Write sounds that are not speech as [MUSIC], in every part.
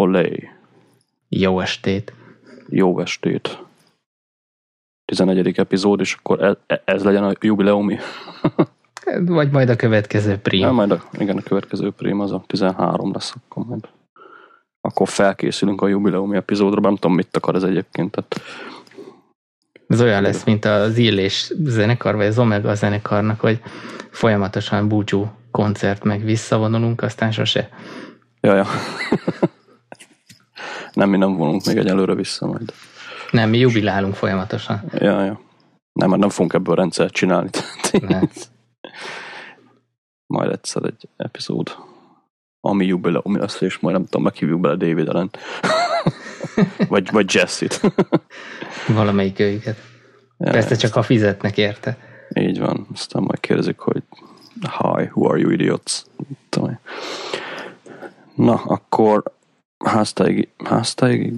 Olé. Jó estét. Jó estét. 11. epizód, és akkor ez, ez legyen a jubileumi. [LAUGHS] Vagy majd a következő prim. Ja, majd a, igen, a következő prim az a 13 lesz, akkor majd. Akkor felkészülünk a jubileumi epizódra, nem tudom, mit akar ez egyébként. Tehát ez olyan lesz, mint az Illés zenekar, vagy az Omega zenekarnak, hogy folyamatosan búcsú koncert, meg visszavonulunk, aztán sose. Ja, ja. Nem, mi nem vonunk még egyelőre vissza majd. Nem, mi jubilálunk folyamatosan. Ja, ja. Nem, mert nem fogunk ebből rendszert csinálni. [LAUGHS] majd egyszer egy epizód, ami jubileum lesz, és majd nem tudom, meghívjuk bele David ellen. [LAUGHS] vagy, vagy Jesse-t. Valamelyik őket. Ja, Persze csak ha fizetnek érte. Így van. Aztán majd kérdezik, hogy Hi, who are you idiots? Na, akkor háztáig, háztáig,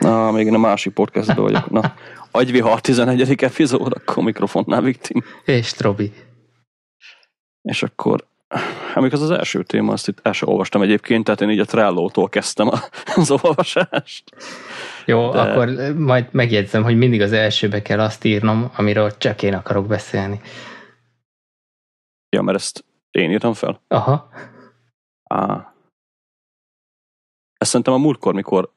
na, még a másik podcastban vagyok. Na, agyvihar 11. epizód, akkor mikrofonnál Viktim. És Trobi. És akkor amikor az az első téma, azt itt el sem olvastam egyébként, tehát én így a Trello-tól kezdtem az olvasást. Jó, De... akkor majd megjegyzem, hogy mindig az elsőbe kell azt írnom, amiről csak én akarok beszélni. Ja, mert ezt én írtam fel? Aha. Á. Ezt szerintem a múltkor, mikor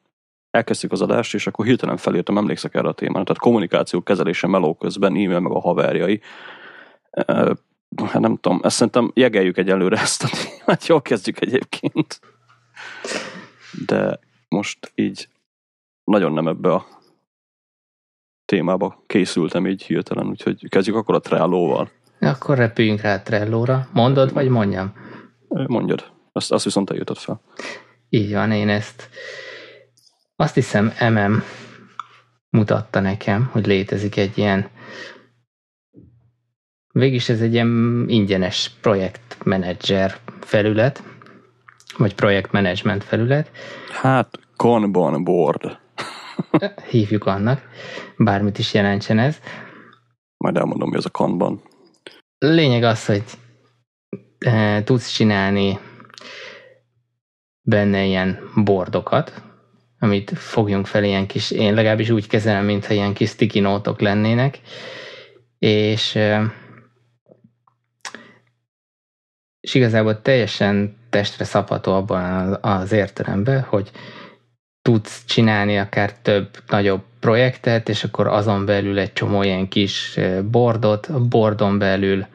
elkezdtük az adást, és akkor hirtelen felírtam, emlékszek erre a témára, tehát kommunikáció kezelése meló közben, e-mail meg a haverjai hát nem tudom, ezt szerintem jegeljük egyelőre ezt a témát, jól kezdjük egyébként. De most így nagyon nem ebbe a témába készültem így hirtelen, úgyhogy kezdjük akkor a Trello-val. Akkor repüljünk rá a Trello-ra. Mondod, vagy mondjam? Mondjad. Azt, azt viszont eljutott fel. Így van, én ezt azt hiszem MM mutatta nekem, hogy létezik egy ilyen Végis ez egy ilyen ingyenes projektmenedzser felület, vagy projektmenedzsment felület. Hát Kanban board. [LAUGHS] Hívjuk annak, bármit is jelentsen ez. Majd elmondom, mi az a Kanban. Lényeg az, hogy e, tudsz csinálni benne ilyen bordokat, amit fogjunk fel ilyen kis, én legalábbis úgy kezelem, mintha ilyen kis sticky notok lennének, és és igazából teljesen testre szabható abban az értelemben, hogy tudsz csinálni akár több nagyobb projektet, és akkor azon belül egy csomó ilyen kis bordot, a bordon belül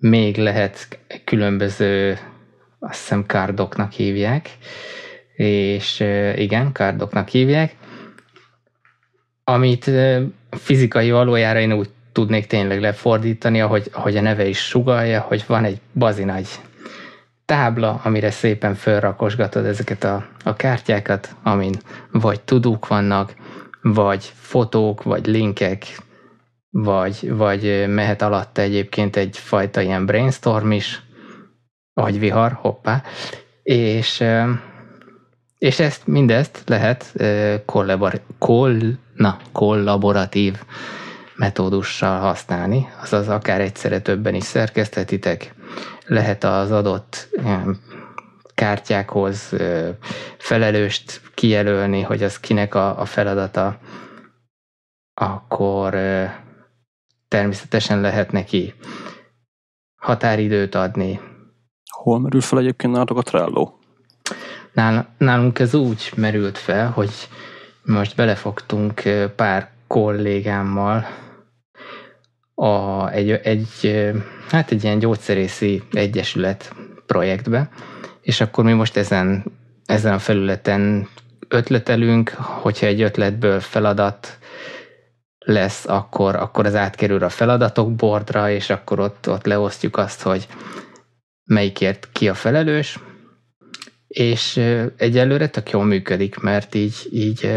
még lehet különböző, azt hiszem kárdoknak hívják, és igen, kárdoknak hívják, amit fizikai valójára én úgy tudnék tényleg lefordítani, ahogy, ahogy a neve is sugalja, hogy van egy bazi nagy tábla, amire szépen felrakosgatod ezeket a, a kártyákat, amin vagy tudók vannak, vagy fotók, vagy linkek, vagy, vagy mehet alatta egyébként egyfajta ilyen brainstorm is, vagy vihar, hoppá, és, és ezt mindezt lehet kollabor, koll, na, kollaboratív metódussal használni, azaz akár egyszerre többen is szerkesztetitek, lehet az adott kártyákhoz felelőst kijelölni, hogy az kinek a, a feladata, akkor természetesen lehet neki határidőt adni. Hol merül fel egyébként nálatok a Trello? Nálunk ez úgy merült fel, hogy most belefogtunk pár kollégámmal a, egy, egy, hát egy ilyen gyógyszerészi egyesület projektbe, és akkor mi most ezen, ezen a felületen ötletelünk, hogyha egy ötletből feladat lesz, akkor, akkor az átkerül a feladatok bordra, és akkor ott, ott leosztjuk azt, hogy melyikért ki a felelős, és egyelőre tök jól működik, mert így, így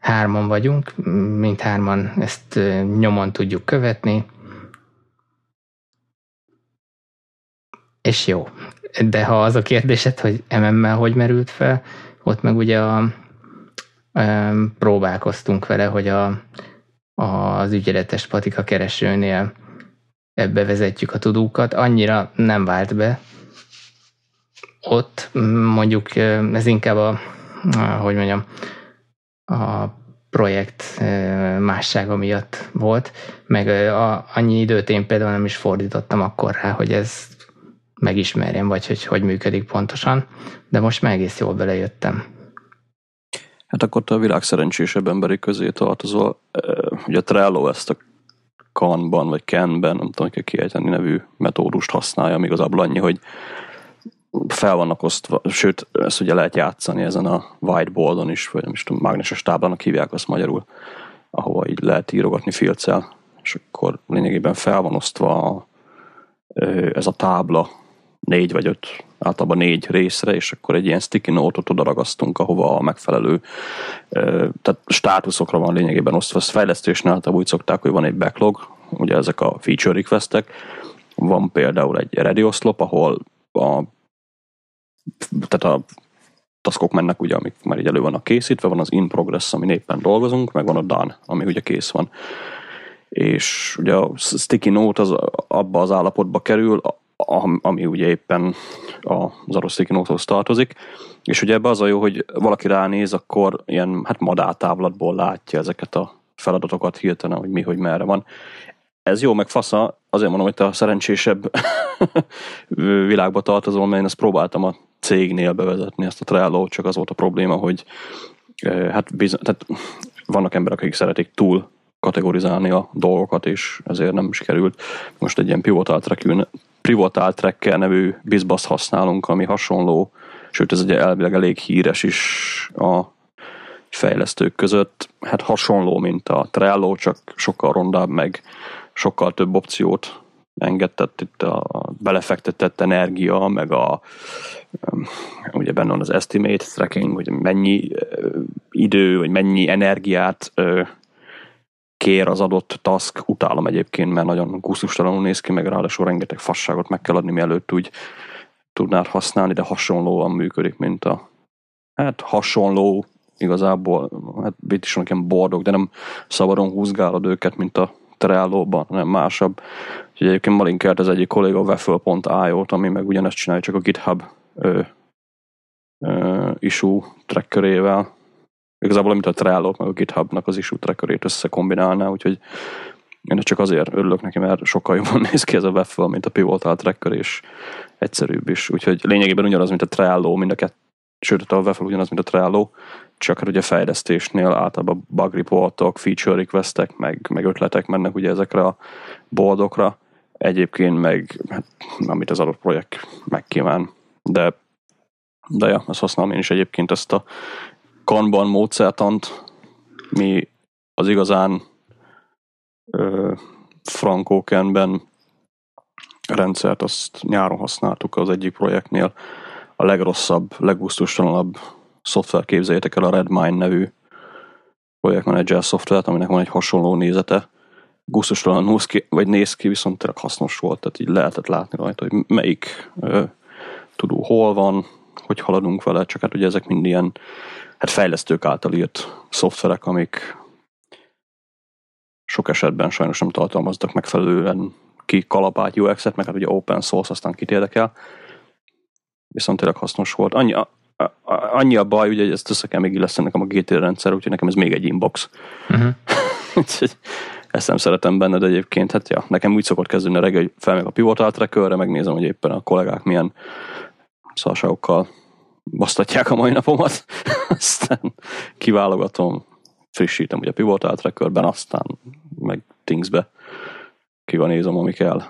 hárman vagyunk, mint hárman ezt nyomon tudjuk követni, és jó. De ha az a kérdésed, hogy MM-mel hogy merült fel, ott meg ugye a, próbálkoztunk vele, hogy a, az ügyeletes patika keresőnél ebbe vezetjük a tudókat. Annyira nem vált be, ott mondjuk ez inkább a, hogy mondjam, a projekt mássága miatt volt, meg a, annyi időt én például nem is fordítottam akkor rá, hogy ez megismerjem, vagy hogy hogy működik pontosan, de most már egész jól belejöttem. Hát akkor te a világ szerencsésebb emberi közé tartozol. Ugye a Trello ezt a Kanban, vagy Kenben, nem tudom, hogy kiejteni nevű metódust használja, még az annyi, hogy fel vannak osztva, sőt, ezt ugye lehet játszani ezen a whiteboardon is, vagy nem is tudom, mágneses táblának hívják azt magyarul, ahova így lehet írogatni filccel, és akkor lényegében fel van osztva ez a tábla négy vagy öt, általában négy részre, és akkor egy ilyen sticky note-ot oda ragasztunk, ahova a megfelelő, tehát státuszokra van lényegében osztva. Ezt fejlesztésnél általában úgy szokták, hogy van egy backlog, ugye ezek a feature requestek, van például egy ready oszlop, ahol a tehát a taskok mennek ugye, amik már így elő vannak készítve, van az in progress, ami éppen dolgozunk, meg van a done, ami ugye kész van. És ugye a sticky note az abba az állapotba kerül, ami ugye éppen az note-hoz tartozik, és ugye ebbe az a jó, hogy valaki ránéz, akkor ilyen hát madártávlatból látja ezeket a feladatokat hirtelen, hogy mi, hogy merre van. Ez jó, meg fasza, azért mondom, hogy te a szerencsésebb [LAUGHS] világba tartozol, mert én ezt próbáltam a cégnél bevezetni ezt a Trello, csak az volt a probléma, hogy hát bizony, tehát vannak emberek, akik szeretik túl kategorizálni a dolgokat, és ezért nem is került. Most egy ilyen pivotal track, pivotal tracker nevű bizbasz használunk, ami hasonló, sőt ez ugye elvileg elég híres is a fejlesztők között. Hát hasonló, mint a Trello, csak sokkal rondább, meg sokkal több opciót engedett itt a belefektetett energia, meg a ugye benne van az estimate tracking, hogy mennyi idő, vagy mennyi energiát kér az adott task, utálom egyébként, mert nagyon gusztustalanul néz ki, meg ráadásul rengeteg fasságot meg kell adni, mielőtt úgy tudnád használni, de hasonlóan működik, mint a hát hasonló igazából, hát itt is ilyen bordok, de nem szabadon húzgálod őket, mint a Trello-ban, hanem másabb. Úgyhogy egyébként ma linkelt az egyik kolléga a waffle.io-t, ami meg ugyanezt csinálja, csak a GitHub ö, ö, issue trackerével. Igazából, amit a Trello meg a GitHubnak az issue trackerét összekombinálná, úgyhogy én csak azért örülök neki, mert sokkal jobban [LAUGHS] néz ki ez a Waffle, mint a Pivotal Tracker, és egyszerűbb is. Úgyhogy lényegében ugyanaz, mint a Trello, mind a kettő sőt, a Waffle ugyanaz, mint a Trello, csak hát ugye fejlesztésnél általában bug reportok, feature requestek, meg, meg ötletek mennek ugye ezekre a boldokra. Egyébként meg, hát, amit az adott projekt megkíván. De, de ja, ezt használom én is egyébként ezt a Kanban módszertant, mi az igazán ö, frankókenben rendszert azt nyáron használtuk az egyik projektnél. A legrosszabb, leggusztustalanabb szoftver képzeljétek el a Redmine nevű projektmenedzser szoftvert, aminek van egy hasonló nézete. Gusztustalan néz ki, vagy néz ki, viszont tényleg hasznos volt, tehát így lehetett látni rajta, hogy melyik tudó hol van, hogy haladunk vele, csak hát ugye ezek mind ilyen hát fejlesztők által írt szoftverek, amik sok esetben sajnos nem tartalmaztak megfelelően ki kalapált UX-et, meg hát ugye open source, aztán kit érdekel. Viszont tényleg hasznos volt. Annyi, annyi a baj, ugye, hogy ezt össze kell még illeszteni nekem a GT rendszer, úgyhogy nekem ez még egy inbox. [LAUGHS] Uh-huh. ezt nem szeretem benne, de egyébként, hát ja, nekem úgy szokott kezdeni a reggel, hogy felmegyek a pivotal trackerre, megnézem, hogy éppen a kollégák milyen szarságokkal basztatják a mai napomat, [LAUGHS] aztán kiválogatom, frissítem ugye a pivotal trackerben, aztán meg Thingsbe kivanézom, ami kell.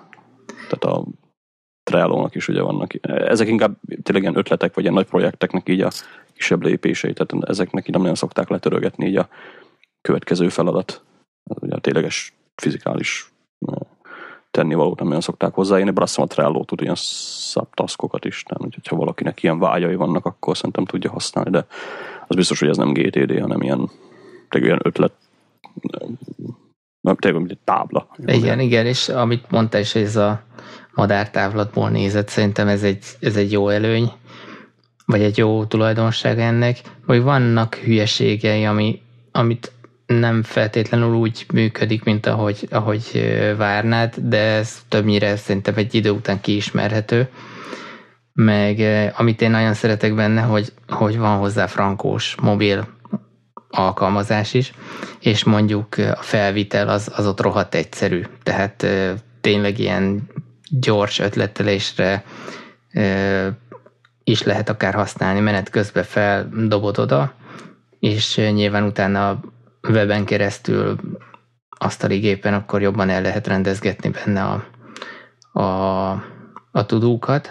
Tehát a Trello-nak is ugye vannak. Ezek inkább tényleg ilyen ötletek, vagy ilyen nagy projekteknek így a kisebb lépései, tehát ezeknek így nem nagyon szokták letörögetni így a következő feladat. Ugye a tényleges fizikális tennivalót nem nagyon szokták hozzáérni, de azt a Trello tud ilyen subtaskokat is, tehát úgyhogy ha valakinek ilyen vágyai vannak, akkor szerintem tudja használni, de az biztos, hogy ez nem GTD, hanem ilyen, ilyen ötlet tényleg, mint egy tábla. Igen, igen, és amit mondta is, hogy ez a madártávlatból nézett, szerintem ez egy, ez egy jó előny, vagy egy jó tulajdonság ennek, vagy vannak hülyeségei, ami, amit nem feltétlenül úgy működik, mint ahogy, ahogy várnád, de ez többnyire szerintem egy idő után kiismerhető. meg amit én nagyon szeretek benne, hogy, hogy van hozzá frankós mobil alkalmazás is, és mondjuk a felvitel az, az ott rohadt egyszerű. Tehát tényleg ilyen gyors ötletelésre is lehet akár használni, menet közben feldobod oda, és nyilván utána weben keresztül asztali gépen akkor jobban el lehet rendezgetni benne a, a, a tudókat,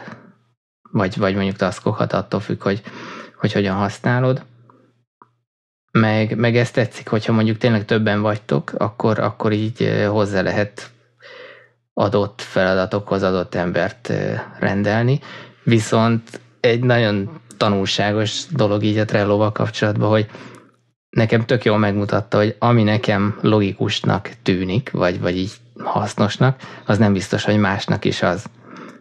vagy, vagy mondjuk taskokat, attól függ, hogy, hogy hogyan használod. Meg, meg ezt tetszik, hogyha mondjuk tényleg többen vagytok, akkor, akkor így hozzá lehet adott feladatokhoz adott embert rendelni. Viszont egy nagyon tanulságos dolog így a trello kapcsolatban, hogy nekem tök jól megmutatta, hogy ami nekem logikusnak tűnik, vagy, vagy így hasznosnak, az nem biztos, hogy másnak is az.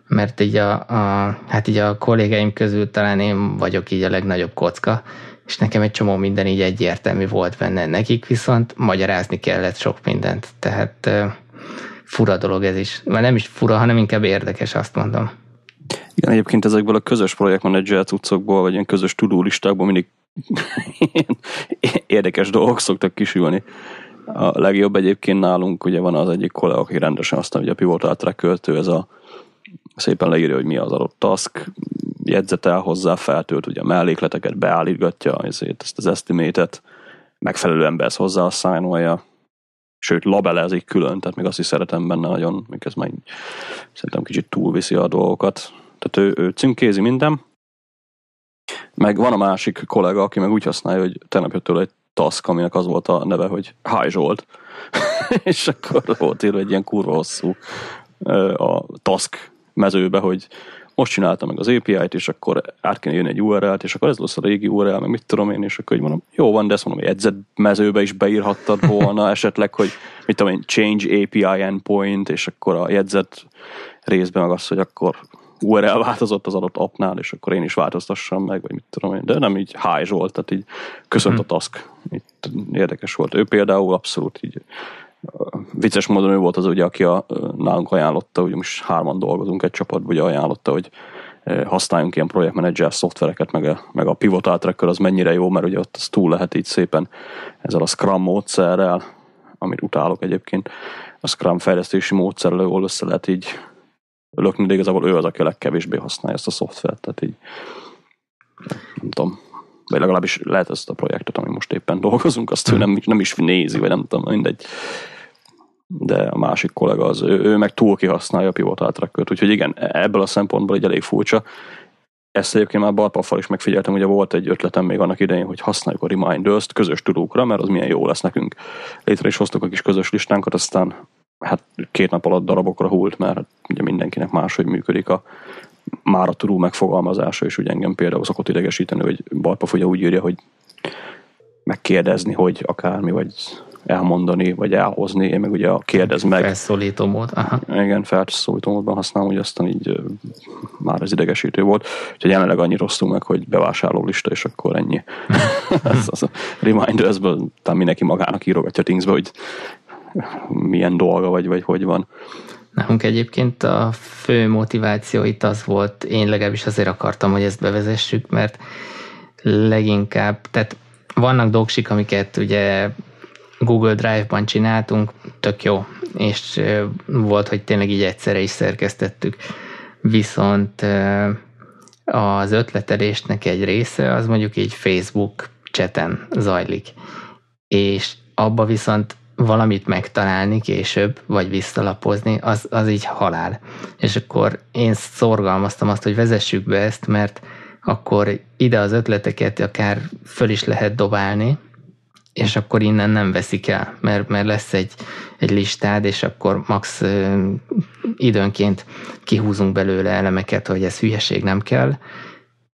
Mert így a, a, hát így a kollégáim közül talán én vagyok így a legnagyobb kocka, és nekem egy csomó minden így egyértelmű volt benne. Nekik viszont magyarázni kellett sok mindent. Tehát fura dolog ez is. Mert nem is fura, hanem inkább érdekes, azt mondom. Igen, egyébként ezekből a közös projektmenedzser cuccokból, vagy ilyen közös tudulistákból mindig érdekes dolgok szoktak kisülni. A legjobb egyébként nálunk ugye van az egyik kollega, aki rendesen aztán ugye a pivotal tracker ez a szépen leírja, hogy mi az adott task, jegyzetel hozzá, feltölt ugye a mellékleteket, beállítgatja ezért ezt az estimatet, megfelelő emberhez hozzá asszányolja, sőt labelezik külön, tehát még azt is szeretem benne nagyon, még ez már szerintem kicsit túlviszi a dolgokat. Tehát ő, ő címkézi minden, meg van a másik kollega, aki meg úgy használja, hogy tegnap jött tőle egy task, aminek az volt a neve, hogy Hi Zsolt. [LAUGHS] és akkor volt írva egy ilyen kurva hosszú a task mezőbe, hogy most csináltam meg az API-t, és akkor át kéne jönni egy URL-t, és akkor ez lesz a régi URL, meg mit tudom én, és akkor így mondom, jó van, de ezt mondom, hogy edzett mezőbe is beírhattad volna [LAUGHS] esetleg, hogy mit tudom én, change API endpoint, és akkor a jegyzet részben meg az, hogy akkor URL változott az adott appnál, és akkor én is változtassam meg, vagy mit tudom én, de nem így hi Zsolt, tehát így köszönt a hmm. task. Itt érdekes volt. Ő például abszolút így vicces módon ő volt az, ugye, aki a, nálunk ajánlotta, ugye most hárman dolgozunk egy csapatban, ugye ajánlotta, hogy használjunk ilyen projektmenedzser szoftvereket, meg a, meg a pivot tracker az mennyire jó, mert ugye ott az túl lehet így szépen ezzel a Scrum módszerrel, amit utálok egyébként, a Scrum fejlesztési módszerrel jól össze lehet így lökni, de igazából ő az, aki a legkevésbé használja ezt a szoftvert, tehát így nem tudom, vagy legalábbis lehet ezt a projektet, ami most éppen dolgozunk, azt ő hmm. nem, nem is nézi, vagy nem tudom, mindegy. De a másik kollega az, ő, ő meg túl kihasználja a pivot trackert, úgyhogy igen, ebből a szempontból egy elég furcsa. Ezt egyébként már Barpaffal is megfigyeltem, ugye volt egy ötletem még annak idején, hogy használjuk a Reminders-t közös tudókra, mert az milyen jó lesz nekünk. Létre is hoztuk a kis közös listánkat, aztán hát két nap alatt darabokra hult, mert ugye mindenkinek máshogy működik a már a turú megfogalmazása, és ugye engem például szokott idegesíteni, hogy Barpaf ugye úgy írja, hogy megkérdezni, hogy akármi, vagy elmondani, vagy elhozni, én meg ugye a kérdez meg. Felszólító mód. Aha. Igen, felszólító módban használom, hogy aztán így már ez idegesítő volt. Úgyhogy jelenleg annyit rosszunk meg, hogy bevásárló lista, és akkor ennyi. [LAUGHS] ez az a reminder-ből, talán mindenki magának írogatja Thingsbe, hogy milyen dolga, vagy, vagy hogy van. Nálunk egyébként a fő motiváció itt az volt, én legalábbis azért akartam, hogy ezt bevezessük, mert leginkább, tehát vannak doksik, amiket ugye Google Drive-ban csináltunk, tök jó, és volt, hogy tényleg így egyszerre is szerkesztettük. Viszont az ötletelésnek egy része az mondjuk így Facebook cseten zajlik. És abba viszont valamit megtalálni később, vagy visszalapozni, az, az így halál. És akkor én szorgalmaztam azt, hogy vezessük be ezt, mert akkor ide az ötleteket akár föl is lehet dobálni, és akkor innen nem veszik el, mert, mert lesz egy, egy listád, és akkor max időnként kihúzunk belőle elemeket, hogy ez hülyeség nem kell,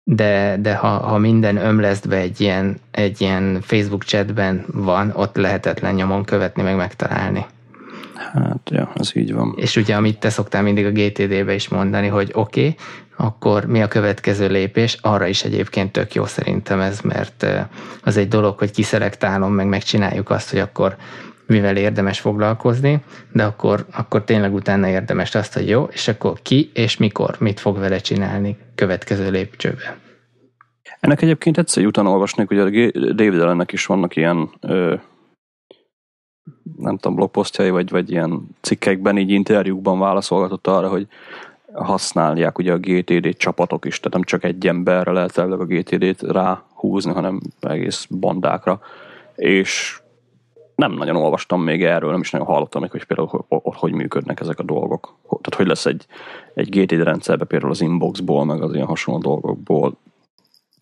de, de ha, ha minden ömlesztve egy ilyen, egy ilyen Facebook chatben van, ott lehetetlen nyomon követni, meg megtalálni. Hát, ja, az így van. És ugye, amit te szoktál mindig a GTD-be is mondani, hogy oké, okay, akkor mi a következő lépés? Arra is egyébként tök jó szerintem ez, mert az egy dolog, hogy kiszelektálom, meg megcsináljuk azt, hogy akkor mivel érdemes foglalkozni, de akkor, akkor tényleg utána érdemes azt, hogy jó, és akkor ki és mikor, mit fog vele csinálni következő lépcsőben. Ennek egyébként egyszer utána olvasnék, a David Ellennek is vannak ilyen ö, nem tudom, blogposztjai, vagy, vagy ilyen cikkekben, így interjúkban válaszolgatott arra, hogy használják ugye a GTD csapatok is, tehát nem csak egy emberre lehet a GTD-t ráhúzni, hanem egész bandákra, és nem nagyon olvastam még erről, nem is nagyon hallottam még, hogy például hogy, hogy működnek ezek a dolgok. Tehát hogy lesz egy, egy GTD rendszerbe például az inboxból, meg az ilyen hasonló dolgokból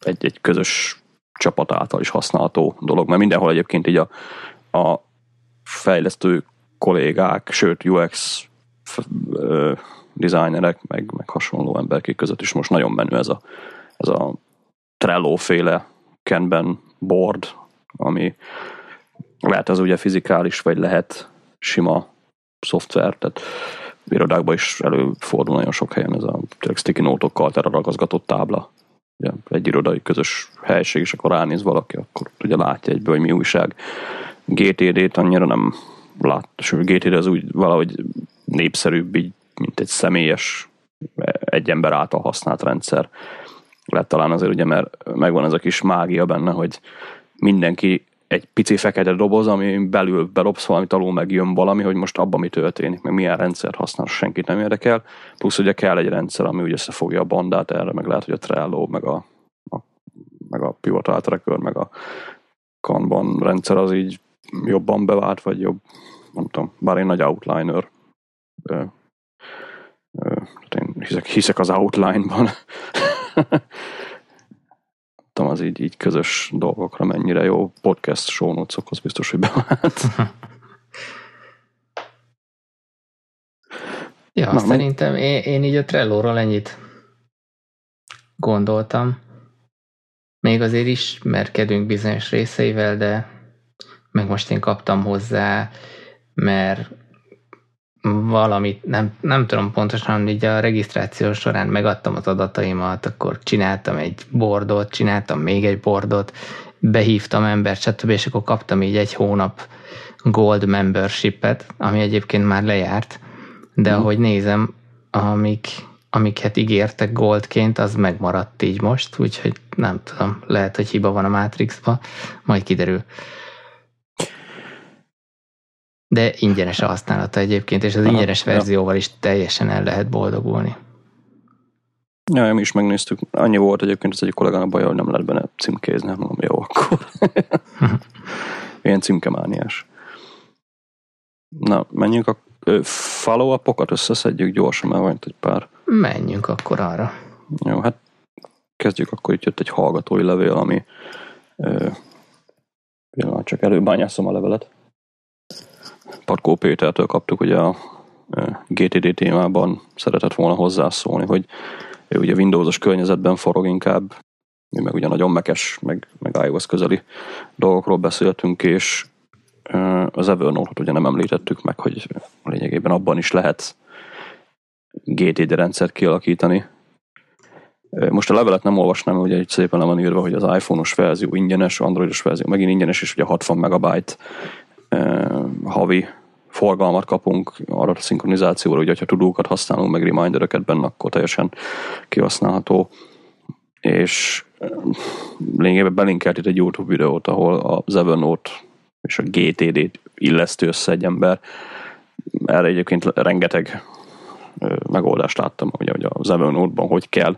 egy, egy közös csapat által is használható dolog, mert mindenhol egyébként így a, a fejlesztő kollégák, sőt UX designerek, meg, meg hasonló emberek között is most nagyon menő ez a, ez a Trello-féle Kanban board, ami lehet az ugye fizikális, vagy lehet sima szoftver, tehát irodákban is előfordul nagyon sok helyen ez a tényleg sticky notokkal ragazgatott tábla. Ugye, egy irodai közös helység, és akkor ránéz valaki, akkor ugye látja egyből, hogy mi újság. GTD-t annyira nem lát, és GTD az úgy valahogy népszerűbb, így, mint egy személyes, egy ember által használt rendszer. Lehet talán azért ugye, mert megvan ez a kis mágia benne, hogy mindenki egy pici fekete doboz, ami belül berobsz valamit, alul meg jön valami, hogy most abban mi történik, meg milyen rendszer használ, senkit nem érdekel. Plusz ugye kell egy rendszer, ami úgy összefogja a bandát erre, meg lehet, hogy a Trello, meg a, a meg a Pivotal Tracker, meg a Kanban rendszer az így jobban bevált, vagy jobb, nem tudom, bár én nagy outliner ö, ö, én hiszek, hiszek az outline-ban. [LAUGHS] tudom, az így, így közös dolgokra mennyire jó podcast show notes biztos, hogy bevált. [LAUGHS] ja, Na, szerintem én, én így a Trello-ról ennyit gondoltam. Még azért ismerkedünk bizonyos részeivel, de meg most én kaptam hozzá, mert valamit, nem, nem tudom pontosan, így a regisztráció során megadtam az adataimat, akkor csináltam egy bordot, csináltam még egy bordot, behívtam embert, stb. és akkor kaptam így egy hónap gold membershipet, ami egyébként már lejárt, de mm. ahogy nézem, amik, amiket ígértek goldként, az megmaradt így most, úgyhogy nem tudom, lehet, hogy hiba van a Matrixba, majd kiderül de ingyenes a használata egyébként, és az Aha, ingyenes verzióval is teljesen el lehet boldogulni. Ja, mi is megnéztük. Annyi volt egyébként az egyik kollégának baj, hogy nem lehet benne címkézni. Mondom, jó, akkor. [LAUGHS] Ilyen címkemániás. Na, menjünk a follow-upokat összeszedjük gyorsan, mert van egy pár. Menjünk akkor arra. Jó, hát kezdjük akkor, itt jött egy hallgatói levél, ami ö, csak előbányászom a levelet. Parkó Pétertől kaptuk, hogy a GTD témában szeretett volna hozzászólni, hogy ő ugye Windowsos környezetben forog inkább, mi meg ugye nagyon mekes, meg, meg iOS közeli dolgokról beszéltünk, és az Evernote-ot ugye nem említettük meg, hogy lényegében abban is lehet GTD rendszert kialakítani. Most a levelet nem olvasnám, ugye egy szépen le van írva, hogy az iPhone-os verzió ingyenes, Androidos verzió megint ingyenes, és ugye 60 megabyte havi forgalmat kapunk arra a szinkronizációra, hogy ha tudókat használunk, meg remindereket benne, akkor teljesen kihasználható. És lényegében belinkelt itt egy YouTube videót, ahol az Evernote és a GTD-t illesztő össze egy ember. Erre egyébként rengeteg megoldást láttam, ugye, hogy az Evernote-ban hogy kell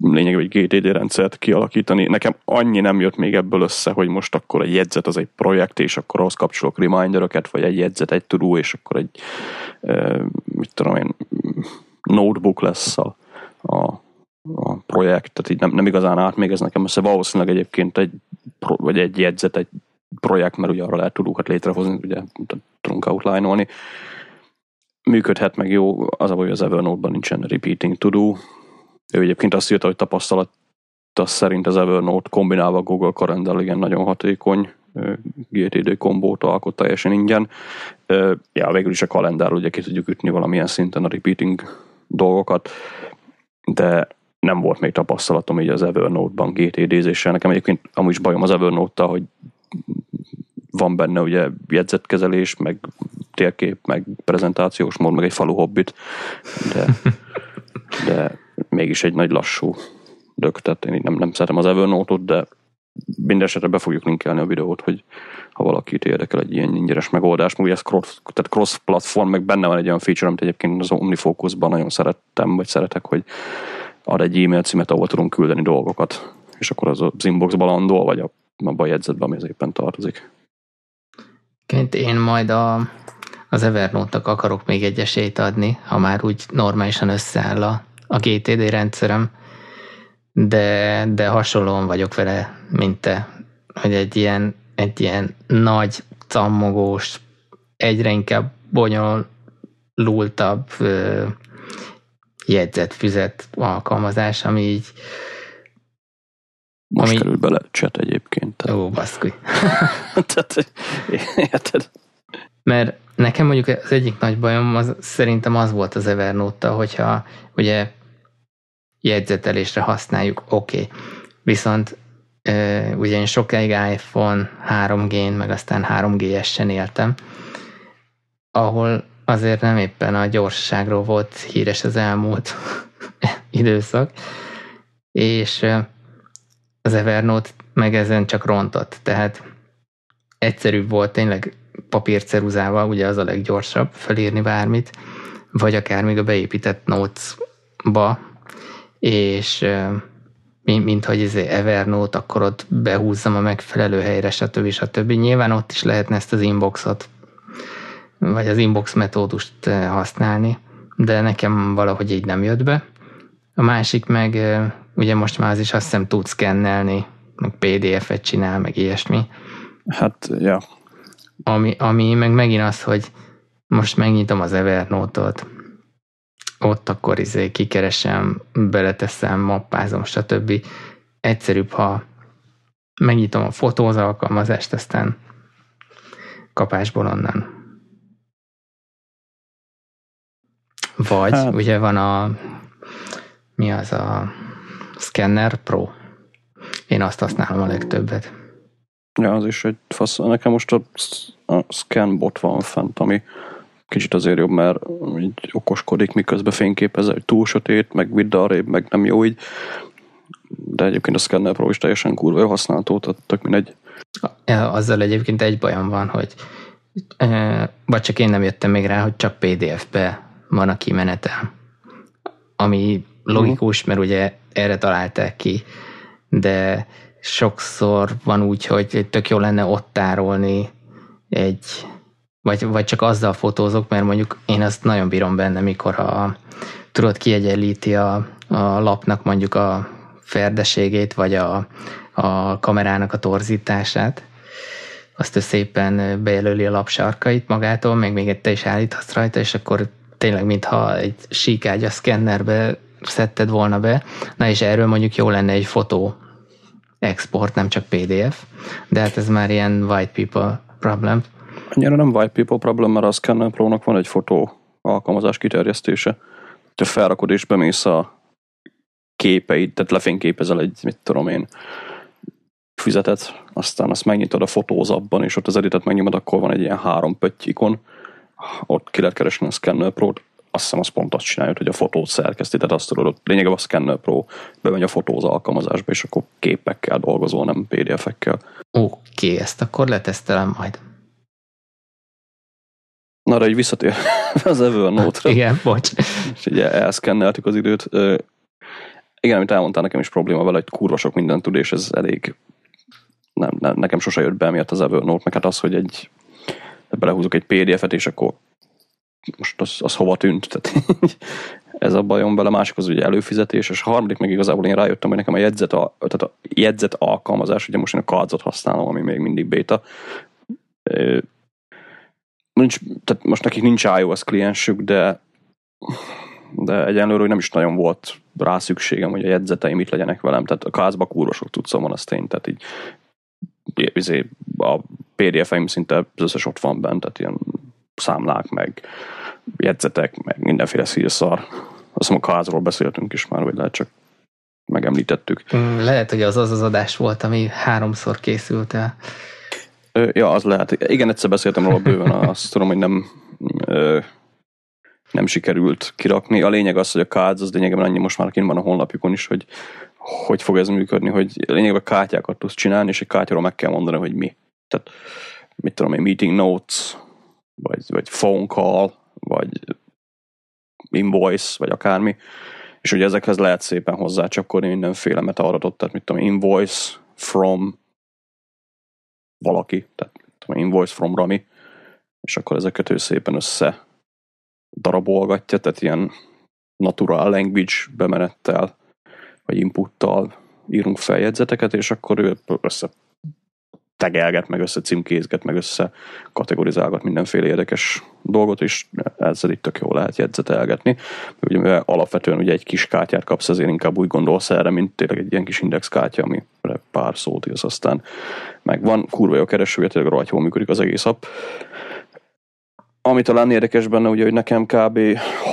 lényegében egy GTD rendszert kialakítani. Nekem annyi nem jött még ebből össze, hogy most akkor egy jegyzet az egy projekt, és akkor ahhoz kapcsolok reminderöket, vagy egy jegyzet egy tudó, és akkor egy mit tudom én, notebook lesz a, a, a projekt, tehát így nem, nem igazán át még ez nekem össze. Valószínűleg egyébként egy, vagy egy jegyzet, egy projekt, mert ugye arra lehet tudókat létrehozni, ugye tudunk outline-olni. Működhet meg jó, az a baj, az Evernote-ban nincsen repeating to do, ő egyébként azt írta, hogy tapasztalat szerint az Evernote kombinálva Google Calendar igen nagyon hatékony GTD kombót alkot teljesen ingyen. Ja, végül is a kalendár ugye ki tudjuk ütni valamilyen szinten a repeating dolgokat, de nem volt még tapasztalatom így az Evernote-ban GTD-zéssel. Nekem egyébként amúgy is bajom az Evernote-tal, hogy van benne ugye jegyzetkezelés, meg térkép, meg prezentációs mód, meg egy falu hobbit, de, de mégis egy nagy lassú dög, tehát én nem, nem szeretem az Evernote-ot, de mindesetre be fogjuk linkelni a videót, hogy ha valakit érdekel egy ilyen ingyenes megoldás, ugye ez cross, tehát cross-platform, meg benne van egy olyan feature, amit egyébként az OmniFocus-ban nagyon szerettem, vagy szeretek, hogy ad egy e-mail címet, ahol tudunk küldeni dolgokat, és akkor az az inboxba landol, vagy a, a jegyzetben, ami az éppen tartozik. Én majd a, az Evernote-nak akarok még egy esélyt adni, ha már úgy normálisan összeáll a, a GTD rendszerem, de, de hasonlóan vagyok vele, mint te, hogy egy ilyen, egy ilyen nagy, cammogós, egyre inkább bonyolultabb jegyzetfüzet alkalmazás, ami így most ami... kerül bele chat egyébként. Tehát. Ó, baszkuj. [LAUGHS] tehát, érted? Mert nekem mondjuk az egyik nagy bajom az, szerintem az volt az Evernote-tal, hogyha ugye jegyzetelésre használjuk, oké. Okay. Viszont ugye én sokáig iPhone 3G-n, meg aztán 3GS-en éltem, ahol azért nem éppen a gyorsaságról volt híres az elmúlt [LAUGHS] időszak, és az Evernote meg ezen csak rontott, tehát egyszerűbb volt tényleg papírceruzával, ugye az a leggyorsabb felírni bármit, vagy akár még a beépített notes-ba, és mint hogy ez Evernote, akkor ott behúzzam a megfelelő helyre, stb. stb. Nyilván ott is lehetne ezt az inboxot, vagy az inbox metódust használni, de nekem valahogy így nem jött be. A másik meg, ugye most már az is azt hiszem tud szkennelni, meg PDF-et csinál, meg ilyesmi. Hát, ja. Ami, ami meg megint az, hogy most megnyitom az Evernote-ot, ott akkor izé kikeresem, beleteszem, mappázom, stb. Egyszerűbb, ha megnyitom a fotóz alkalmazást, aztán kapásból onnan. Vagy hát. ugye van a mi az a Scanner Pro. Én azt használom a legtöbbet. Ja, az is egy fasz. Nekem most a, a Scanbot van fent, ami kicsit azért jobb, mert így okoskodik, miközben fényképez, hogy túl sötét, meg vidd arrébb, meg nem jó így. De egyébként a Scanner Pro is teljesen kurva jó használható, tehát tök mindegy. Azzal egyébként egy bajom van, hogy vagy csak én nem jöttem még rá, hogy csak PDF-be van a kimenetel. Ami logikus, mert ugye erre találták ki, de sokszor van úgy, hogy tök jó lenne ott tárolni egy vagy, vagy csak azzal fotózok, mert mondjuk én azt nagyon bírom benne, mikor a, tudod, kiegyenlíti a, a lapnak mondjuk a ferdeségét, vagy a, a kamerának a torzítását, azt ő szépen bejelöli a lapsarkait magától, meg még egy te is állíthatsz rajta, és akkor tényleg mintha egy síkágy a szkennerbe szedted volna be, na és erről mondjuk jó lenne egy fotó export, nem csak PDF, de hát ez már ilyen white people problem. Annyira nem white people problem, mert a Scanner Pro-nak van egy fotó alkalmazás kiterjesztése. Ha felrakod és bemész a képeid, tehát lefényképezel egy, mit tudom én, füzetet, aztán azt megnyitod a fotózapban, és ott az editet megnyomod, akkor van egy ilyen három pötty ikon, ott ki lehet keresni a Scanner Pro-t, azt hiszem az pont azt csinálja, hogy a fotót szerkeszti, tehát azt tudod, lényegében a Scanner Pro bemegy a fotóz alkalmazásba, és akkor képekkel dolgozol, nem PDF-ekkel. Oké, okay, ezt akkor letesztelem majd. Na, de így visszatér [LAUGHS] az Evernote-ra. Igen, bocs. És ugye elszkenneltük az időt. Igen, amit elmondtál, nekem is probléma vele, hogy kurva sok mindent tud, és ez elég nem, nem, nekem sose jött be miatt az Evernote, meg hát az, hogy egy belehúzok egy PDF-et, és akkor most az, az hova tűnt, tehát ez a bajom vele, másik az ugye előfizetés, és a harmadik meg igazából én rájöttem, hogy nekem a jegyzet, a, tehát a jegyzet alkalmazás, ugye most én a cardzot használom, ami még mindig beta, nincs, tehát most nekik nincs iOS kliensük, de de egyenlőre nem is nagyon volt rá szükségem, hogy a jegyzeteim itt legyenek velem, tehát a kázba kúrva sok tudszom van, az tény, tehát így izé, a PDF-eim szinte az összes ott van bent, tehát ilyen számlák, meg jegyzetek, meg mindenféle szírszar. Azt mondom, a kázról beszéltünk is már, vagy lehet csak megemlítettük. Mm, lehet, hogy az az az adás volt, ami háromszor készült el. Ja, az lehet. Igen, egyszer beszéltem róla bőven, azt tudom, hogy nem nem sikerült kirakni. A lényeg az, hogy a cards az lényegében annyi most már kint van a honlapjukon is, hogy hogy fog ez működni, hogy lényegében kártyákat tudsz csinálni, és egy kártyáról meg kell mondani, hogy mi. Tehát mit tudom én, meeting notes, vagy, vagy phone call, vagy invoice, vagy akármi. És ugye ezekhez lehet szépen hozzácsapkodni mindenféle metaadatot, tehát mit tudom, invoice from valaki, tehát tudom, invoice from Rami, és akkor ezeket ő szépen össze darabolgatja, tehát ilyen natural language bemenettel, vagy inputtal írunk feljegyzeteket, és akkor ő össze tegelget, meg össze címkézget, meg össze kategorizálgat mindenféle érdekes dolgot, és ezzel itt tök jól lehet jegyzetelgetni. Ugye, alapvetően ugye egy kis kártyát kapsz, ezért inkább úgy gondolsz erre, mint tényleg egy ilyen kis indexkártya, ami pár szót írsz, aztán megvan, kurva jó keresője, tényleg rohadt jól működik az egész app. Ami talán érdekes benne, ugye, hogy nekem kb.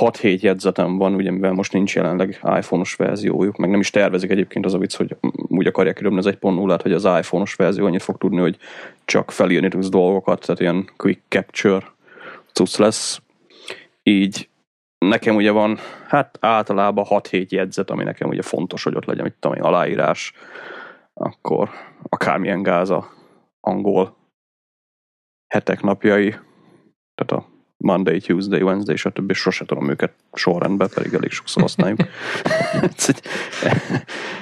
6-7 jegyzetem van, ugye, mivel most nincs jelenleg iPhone-os verziójuk, meg nem is tervezik egyébként az a vicc, hogy úgy akarják kiröbni az 1.0-át, hogy az iPhone-os verzió annyit fog tudni, hogy csak felírni tudsz dolgokat, tehát ilyen quick capture cucc lesz. Így nekem ugye van, hát általában 6-7 jegyzet, ami nekem ugye fontos, hogy ott legyen, mit tudom aláírás, akkor akármilyen gáz a angol hetek napjai, tehát a Monday, Tuesday, Wednesday, stb. sose tudom őket sorrendben, pedig elég sokszor használjuk. [LAUGHS]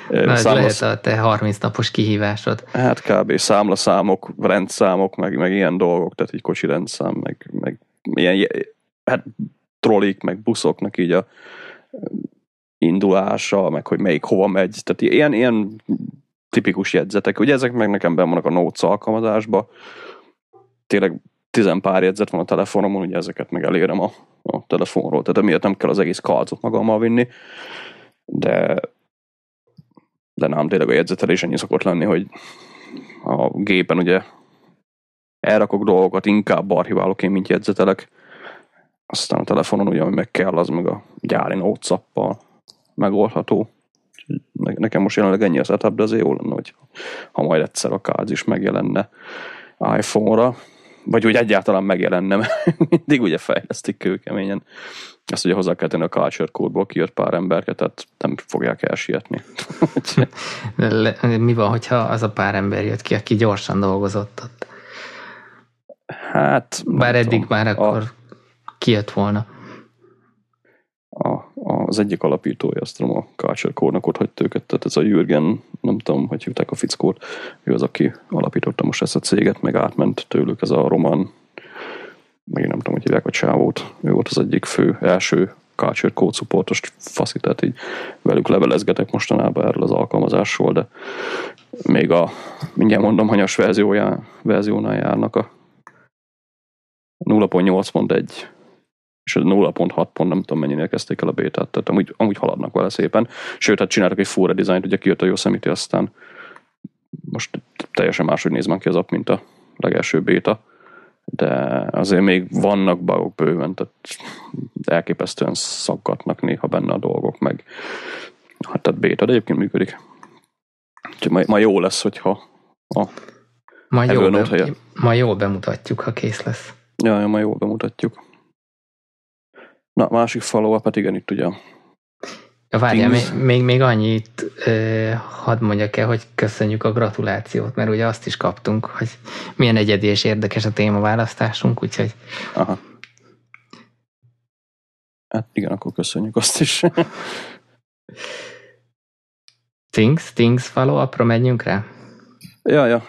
Na, ez Számlasz... lehet a te 30 napos kihívásod. Hát kb. számlaszámok, rendszámok, meg, meg ilyen dolgok, tehát egy kocsi rendszám, meg, meg ilyen hát trollik, meg buszoknak így a indulása, meg hogy melyik hova megy, tehát ilyen, ilyen tipikus jegyzetek. Ugye ezek meg nekem benn vannak a Notes alkalmazásba. Tényleg tizen pár jegyzet van a telefonomon, ugye ezeket meg elérem a, a telefonról, tehát emiatt nem kell az egész kalcot magammal vinni, de de nem, tényleg a jegyzetelés ennyi szokott lenni, hogy a gépen ugye elrakok dolgokat, inkább archiválok én, mint jegyzetelek, aztán a telefonon ugye, ami meg kell, az meg a gyári notes megoldható. Nekem most jelenleg ennyi a setup, de azért jó lenne, hogy ha majd egyszer a káz is megjelenne iPhone-ra, vagy úgy egyáltalán megjelenne, [LAUGHS] mindig ugye fejlesztik kőkeményen. Ezt ugye hozzá kell tenni a culture code kijött pár emberket, tehát nem fogják elsietni. [LAUGHS] Mi van, hogyha az a pár ember jött ki, aki gyorsan dolgozott ott? Hát... Bár eddig tudom, már akkor a, kijött volna. Az egyik alapítója, azt tudom, a Culture Core-nak ott hagyta őket, tehát ez a Jürgen, nem tudom, hogy hívták a fickót, ő az, aki alapította most ezt a céget, meg átment tőlük ez a román, meg nem tudom, hogy hívják a csávót, ő volt az egyik fő, első Culture Code supportos faszi, tehát így velük levelezgetek mostanában erről az alkalmazásról, de még a, mindjárt mondom, hanyas verziójá, verziónál járnak a 0.8.1 és 0.6 pont nem tudom mennyire kezdték el a bétát, tehát amúgy, amúgy haladnak vele szépen. Sőt, hát csináltak egy full redesign ugye kijött a Yosemite, aztán most teljesen máshogy néz már ki az app, mint a legelső béta, de azért még vannak bugok bőven, tehát elképesztően szaggatnak néha benne a dolgok, meg hát tehát béta, de egyébként működik. Úgyhogy ma, ma jó lesz, hogyha a ma jó, be, ma jól bemutatjuk, ha kész lesz. Ja, ja ma jól bemutatjuk. Na, másik follow hát igen, itt ugye Ja, várjál, még, még, még annyit eh, hadd mondjak el, hogy köszönjük a gratulációt, mert ugye azt is kaptunk, hogy milyen egyedi és érdekes a témaválasztásunk, úgyhogy... Aha. Hát igen, akkor köszönjük azt is. [LAUGHS] things, things follow upra menjünk rá? Ja, ja.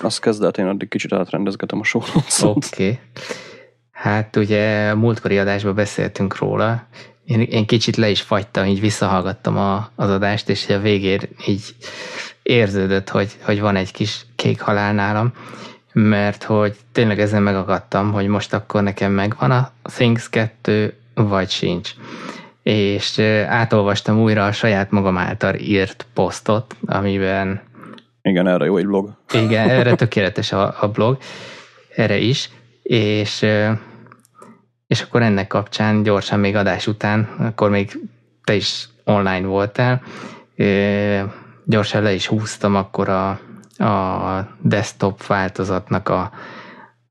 Azt kezd el, én addig kicsit átrendezgetem a sorot. Oké. Okay. Hát ugye múltkori adásban beszéltünk róla, én, én kicsit le is fagytam, így visszahallgattam a, az adást, és a végén így érződött, hogy, hogy van egy kis kék halál nálam, mert hogy tényleg ezen megakadtam, hogy most akkor nekem megvan a Things 2, vagy sincs. És átolvastam újra a saját magam által írt posztot, amiben... Igen, erre jó egy blog. Igen, erre [LAUGHS] tökéletes a, a blog, erre is, és és akkor ennek kapcsán gyorsan még adás után, akkor még te is online voltál, gyorsan le is húztam akkor a a desktop változatnak a,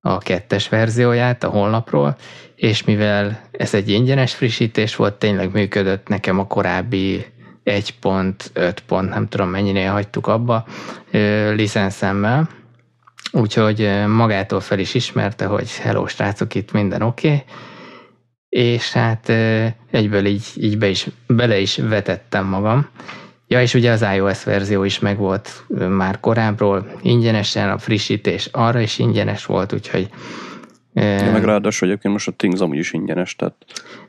a kettes verzióját a honlapról, és mivel ez egy ingyenes frissítés volt, tényleg működött nekem a korábbi 1.5 pont, nem tudom mennyinél hagytuk abba, licenszemmel, úgyhogy magától fel is ismerte, hogy hello srácok, itt minden oké, okay. és hát egyből így, így be is, bele is vetettem magam. Ja, és ugye az iOS verzió is megvolt már korábbról, ingyenesen, a frissítés arra is ingyenes volt, úgyhogy Ja, meg ráadásul egyébként most a Things amúgy is ingyenes, tehát...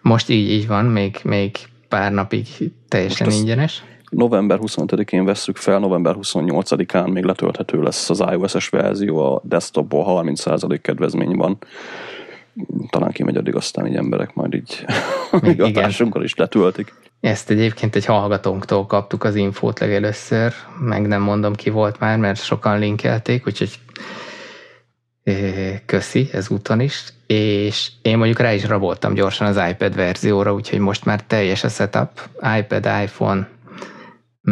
Most így, így van, még, még pár napig teljesen ingyenes. November 25-én vesszük fel, november 28-án még letölthető lesz az iOS-es verzió, a desktopból 30% kedvezmény van. Talán kimegy addig aztán így emberek majd így [LAUGHS] társunkkal is letöltik. Ezt egyébként egy hallgatónktól kaptuk az infót legelőször, meg nem mondom ki volt már, mert sokan linkelték, úgyhogy köszi ezúton is, és én mondjuk rá is raboltam gyorsan az iPad verzióra, úgyhogy most már teljes a setup, iPad, iPhone,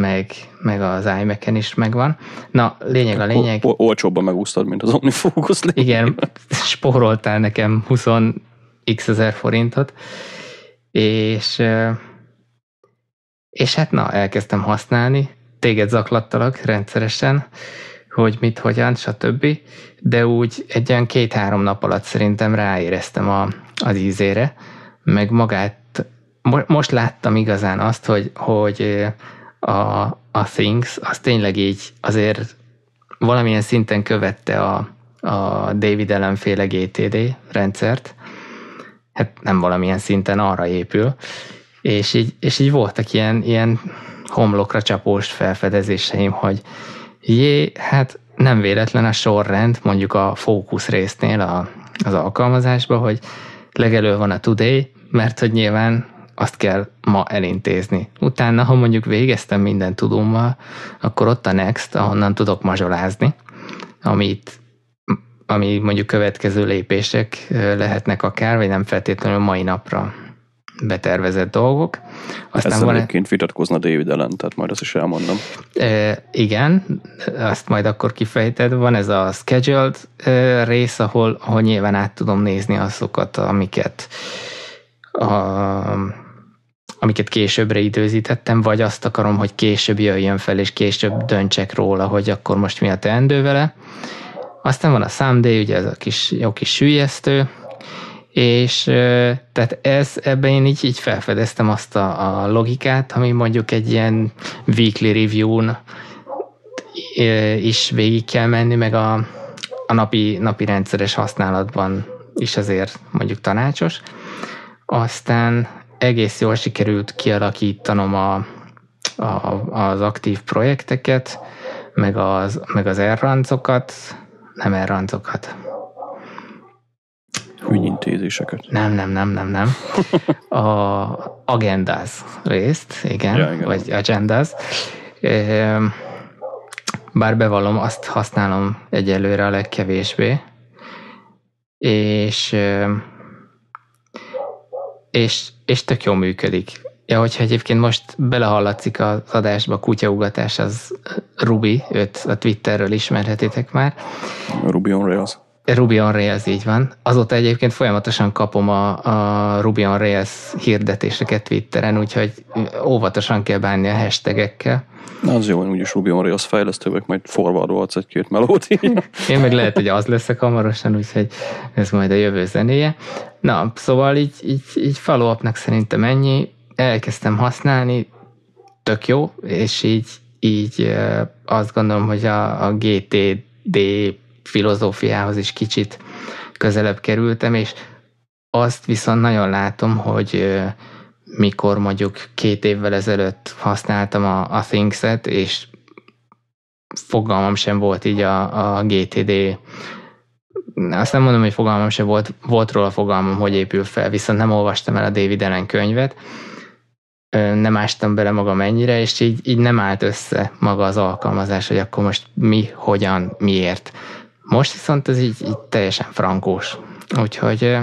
meg, meg az imac is megvan. Na, lényeg a lényeg. O- olcsóbban megúsztad, mint az OmniFocus. Igen, [LAUGHS] spóroltál nekem 20 x ezer forintot, és és hát na, elkezdtem használni, téged zaklattalak rendszeresen, hogy mit, hogyan, stb. De úgy egy olyan két-három nap alatt szerintem ráéreztem a, az ízére, meg magát, most láttam igazán azt, hogy, hogy a, a Things az tényleg így azért valamilyen szinten követte a, a David Allen féle GTD rendszert, hát nem valamilyen szinten arra épül, és így, és így voltak ilyen, ilyen homlokra csapós felfedezéseim, hogy jé, hát nem véletlen a sorrend, mondjuk a fókusz résznél a, az alkalmazásban, hogy legelő van a today, mert hogy nyilván azt kell ma elintézni. Utána, ha mondjuk végeztem minden tudommal, akkor ott a next, ahonnan tudok mazsolázni, amit ami mondjuk következő lépések lehetnek akár, vagy nem feltétlenül mai napra betervezett dolgok. Aztán Ezzel van egyébként vitatkozna David ellen, tehát majd azt is elmondom. E, igen, azt majd akkor kifejted. Van ez a scheduled e, rész, ahol, ahol nyilván át tudom nézni azokat, amiket a, amiket későbbre időzítettem, vagy azt akarom, hogy később jöjjön fel, és később döntsek róla, hogy akkor most mi a teendő vele. Aztán van a someday, ugye ez a kis, jó kis sülyeztő, és tehát ez, ebben én így, így felfedeztem azt a, a logikát, ami mondjuk egy ilyen weekly review-n is végig kell menni, meg a, a napi, napi rendszeres használatban is azért mondjuk tanácsos. Aztán egész jól sikerült kialakítanom a, a, az aktív projekteket, meg az, meg az errancokat, nem errancokat, ügyintézéseket. Nem, nem, nem, nem, nem. A agendáz részt, igen, ja, igen. vagy agendáz. Bár bevallom, azt használom egyelőre a legkevésbé. És és, és tök jól működik. Ja, hogyha egyébként most belehallatszik az adásba kutyaugatás, az Ruby, őt a Twitterről ismerhetitek már. Ruby on Rails. Ruby on Rails, így van. Azóta egyébként folyamatosan kapom a, a Ruby on Rails hirdetéseket Twitteren, úgyhogy óvatosan kell bánni a hashtagekkel. Na, az jó, úgyis Ruby on Rails fejlesztők, majd forwardolhatsz egy-két melót. [LAUGHS] Én meg lehet, hogy az leszek hamarosan, úgyhogy ez majd a jövő zenéje. Na, szóval így, így, így follow szerintem ennyi. Elkezdtem használni, tök jó, és így, így azt gondolom, hogy a, a GTD filozófiához is kicsit közelebb kerültem, és azt viszont nagyon látom, hogy mikor mondjuk két évvel ezelőtt használtam a, a Things-et, és fogalmam sem volt így a, a GTD azt nem mondom, hogy fogalmam sem volt, volt róla fogalmam, hogy épül fel, viszont nem olvastam el a David Allen könyvet, nem ástam bele magam ennyire, és így, így nem állt össze maga az alkalmazás, hogy akkor most mi, hogyan, miért. Most viszont ez így, így teljesen frankós. Úgyhogy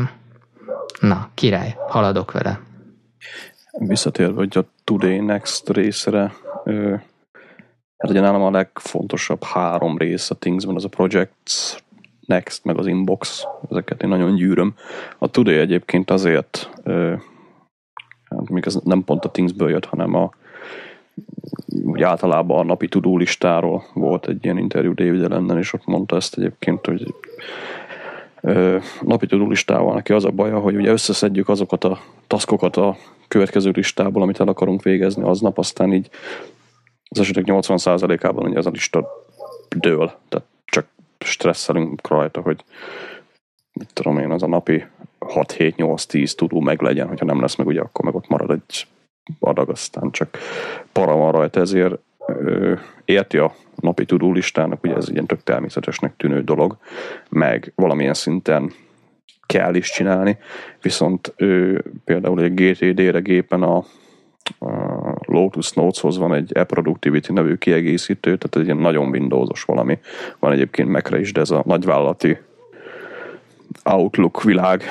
na, király, haladok vele. Visszatérve, hogy a Today Next részre Hát ugye nálam a legfontosabb három rész a Thingsben, az a Projects, Next, meg az Inbox, ezeket én nagyon gyűröm. A Today egyébként azért, hát még ez nem pont a Thingsből jött, hanem a úgy általában a napi tudó listáról volt egy ilyen interjú David Ellenen, és ott mondta ezt egyébként, hogy ö, napi tudó listával neki az a baja, hogy ugye összeszedjük azokat a taskokat a következő listából, amit el akarunk végezni aznap, aztán így az esetek 80%-ában ugye ez a lista dől, tehát csak stresszelünk rajta, hogy mit tudom én, az a napi 6-7-8-10 tudó meg legyen, hogyha nem lesz meg, ugye akkor meg ott marad egy adag, aztán csak para van rajta, ezért érti a napi tudó listának, ugye ez ilyen tök természetesnek tűnő dolog, meg valamilyen szinten kell is csinálni, viszont ő, például egy GTD-re gépen a, a Lotus Notes-hoz van egy e-productivity nevű kiegészítő, tehát egy ilyen nagyon Windowsos valami. Van egyébként Mac-re is, de ez a nagyvállalati Outlook világ.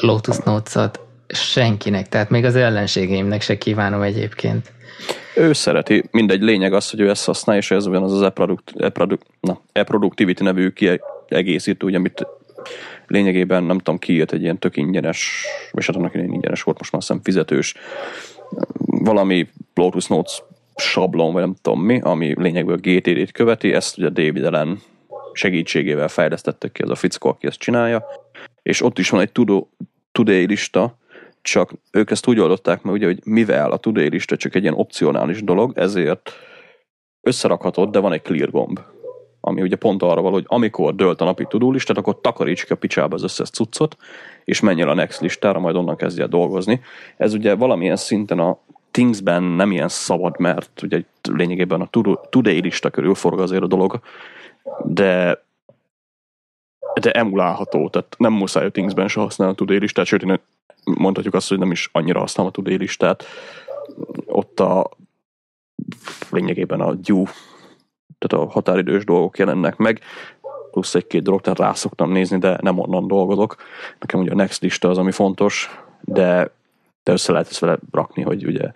Lotus Notes-ot senkinek, tehát még az ellenségeimnek se kívánom egyébként. Ő szereti, mindegy, lényeg az, hogy ő ezt használja, és ez olyan az az e-product, e-product, na, e-productivity nevű kiegészítő, ugye, amit lényegében nem tudom, kijött egy ilyen tök ingyenes, vagy hát annak ingyenes volt, most már szem fizetős, valami Lotus Notes sablon, vagy nem tudom mi, ami lényegből GTD-t követi, ezt ugye David Allen segítségével fejlesztettek ki, ez a fickó, aki ezt csinálja, és ott is van egy tudó, today lista, csak ők ezt úgy oldották meg, ugye, hogy mivel a today lista csak egy ilyen opcionális dolog, ezért összerakhatod, de van egy clear gomb ami ugye pont arra való, hogy amikor dölt a napi tudólistát, akkor takaríts ki a picsába az összes cuccot, és menj el a next listára, majd onnan kezdj el dolgozni. Ez ugye valamilyen szinten a Thingsben nem ilyen szabad, mert ugye lényegében a Today lista körül forog azért a dolog, de de emulálható, tehát nem muszáj a Thingsben se használni a Today listát, sőt, én mondhatjuk azt, hogy nem is annyira használom a Today listát. Ott a lényegében a Due tehát a határidős dolgok jelennek meg, plusz egy-két dolog, tehát rá szoktam nézni, de nem onnan dolgozok. Nekem ugye a Next lista az, ami fontos, de de össze lehet ezt vele rakni, hogy ugye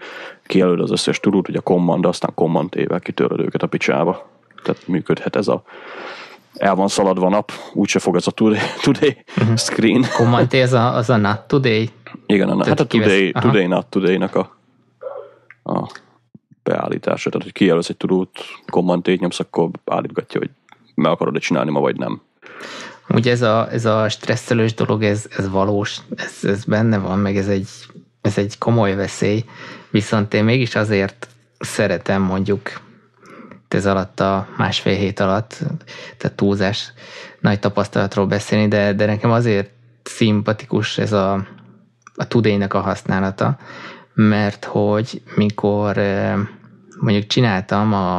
kijelöld az összes tudót, ugye a command, aztán command ével kitöröd őket a picsába. Tehát működhet ez a el van szaladva nap, úgyse fog ez a today, today uh-huh. screen. Command ez a, az a not today? Igen, a, hát a today, today not today-nak a, a beállítása. Tehát, hogy kijelölsz egy tudót, kommandét nyomsz, akkor állítgatja, hogy meg akarod-e csinálni ma, vagy nem. Ugye ez a, ez a stresszelős dolog, ez, ez valós, ez, ez benne van, meg ez egy, ez egy komoly veszély, viszont én mégis azért szeretem mondjuk ez alatt a másfél hét alatt, tehát túlzás nagy tapasztalatról beszélni, de, de nekem azért szimpatikus ez a, a tudének a használata, mert hogy mikor mondjuk csináltam a,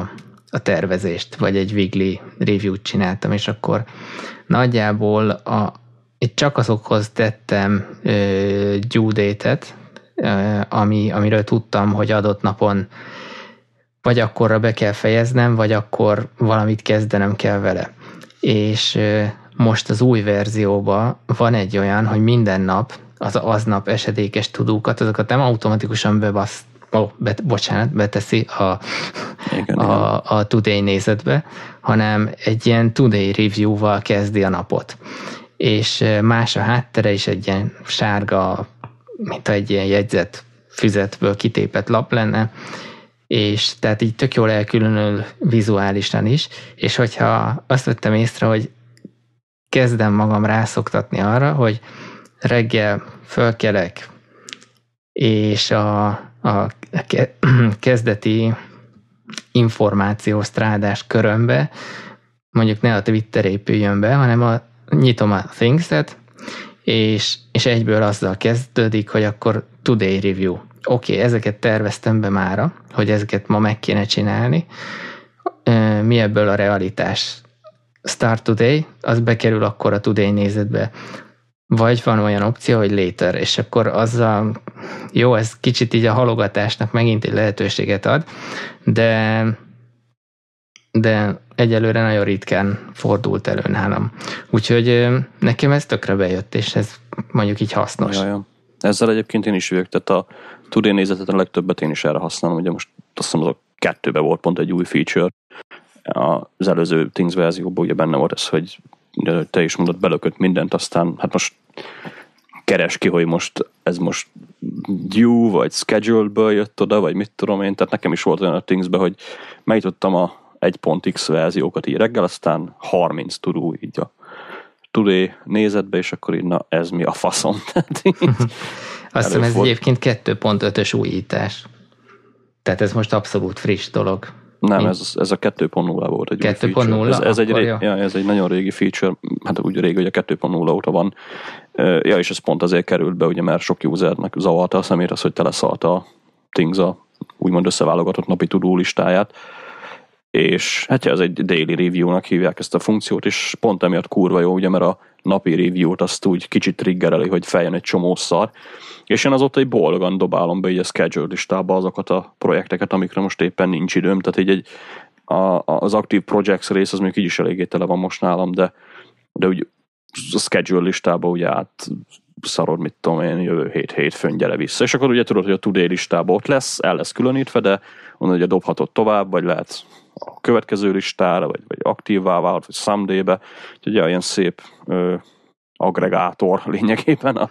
a tervezést, vagy egy weekly review-t csináltam, és akkor nagyjából a, csak azokhoz tettem ö, due date-et, ö, ami, amiről tudtam, hogy adott napon vagy akkorra be kell fejeznem, vagy akkor valamit kezdenem kell vele. És ö, most az új verzióban van egy olyan, hogy minden nap az aznap esedékes tudókat, azokat nem automatikusan bebasz, oh, bet, bocsánat, beteszi a, igen, a, igen. a Today nézetbe, hanem egy ilyen Today review-val kezdi a napot. És más a háttere is egy ilyen sárga, mint egy ilyen jegyzet füzetből kitépett lap lenne, és tehát így tök jól elkülönül vizuálisan is, és hogyha azt vettem észre, hogy kezdem magam rászoktatni arra, hogy reggel fölkelek, és a, a [CLEARS THROAT] kezdeti információsztrádás körömbe, mondjuk ne a Twitter épüljön be, hanem a, nyitom a Things-et, és, és egyből azzal kezdődik, hogy akkor Today Review. Oké, okay, ezeket terveztem be mára, hogy ezeket ma meg kéne csinálni. Mi ebből a realitás? Start Today, az bekerül akkor a Today nézetbe. Vagy van olyan opció, hogy later, és akkor azzal, jó, ez kicsit így a halogatásnak megint egy lehetőséget ad, de de egyelőre nagyon ritkán fordult elő nálam. Úgyhogy nekem ez tökre bejött, és ez mondjuk így hasznos. Jaj, Ezzel egyébként én is vagyok, tehát a Today nézetet a legtöbbet én is erre használom, ugye most azt hiszem az a kettőbe volt pont egy új feature. Az előző Things verzióban ugye benne volt ez, hogy te is mondod, belökött mindent, aztán hát most keres ki, hogy most ez most due, vagy scheduled jött oda, vagy mit tudom én, tehát nekem is volt olyan a Thingsbe, hogy megnyitottam a 1.x verziókat így reggel, aztán 30 tudó így a today nézetbe, és akkor így, na ez mi a faszom. [LAUGHS] Azt hiszem ez egyébként 2.5-ös újítás. Tehát ez most abszolút friss dolog. Nem, ez, ez a 2.0 volt egy 2.0? Ez, ez, egy, ja, ez egy nagyon régi feature, hát úgy régi, hogy a 2.0 óta van. Ja, és ez pont azért került be, ugye, mert sok usernek zavarta a szemét az, hogy teleszalta a Things a úgymond összeválogatott napi tudó listáját. És hát ez egy daily review-nak hívják ezt a funkciót, és pont emiatt kurva jó, ugye, mert a napi review-t azt úgy kicsit triggereli, hogy feljön egy csomó szar, és én azóta egy boldogan dobálom be így a schedule listába azokat a projekteket, amikre most éppen nincs időm, tehát így egy, a, az Active Projects rész az még így is eléggé tele van most nálam, de, de úgy a schedule listába ugye át szarod, mit tudom én, jövő hét hétfőn gyere vissza. És akkor ugye tudod, hogy a today listában ott lesz, el lesz különítve, de onnan ugye dobhatod tovább, vagy lehet a következő listára, vagy, vagy aktívvá válhat, vagy someday-be. Úgyhogy ilyen szép ö, agregátor lényegében a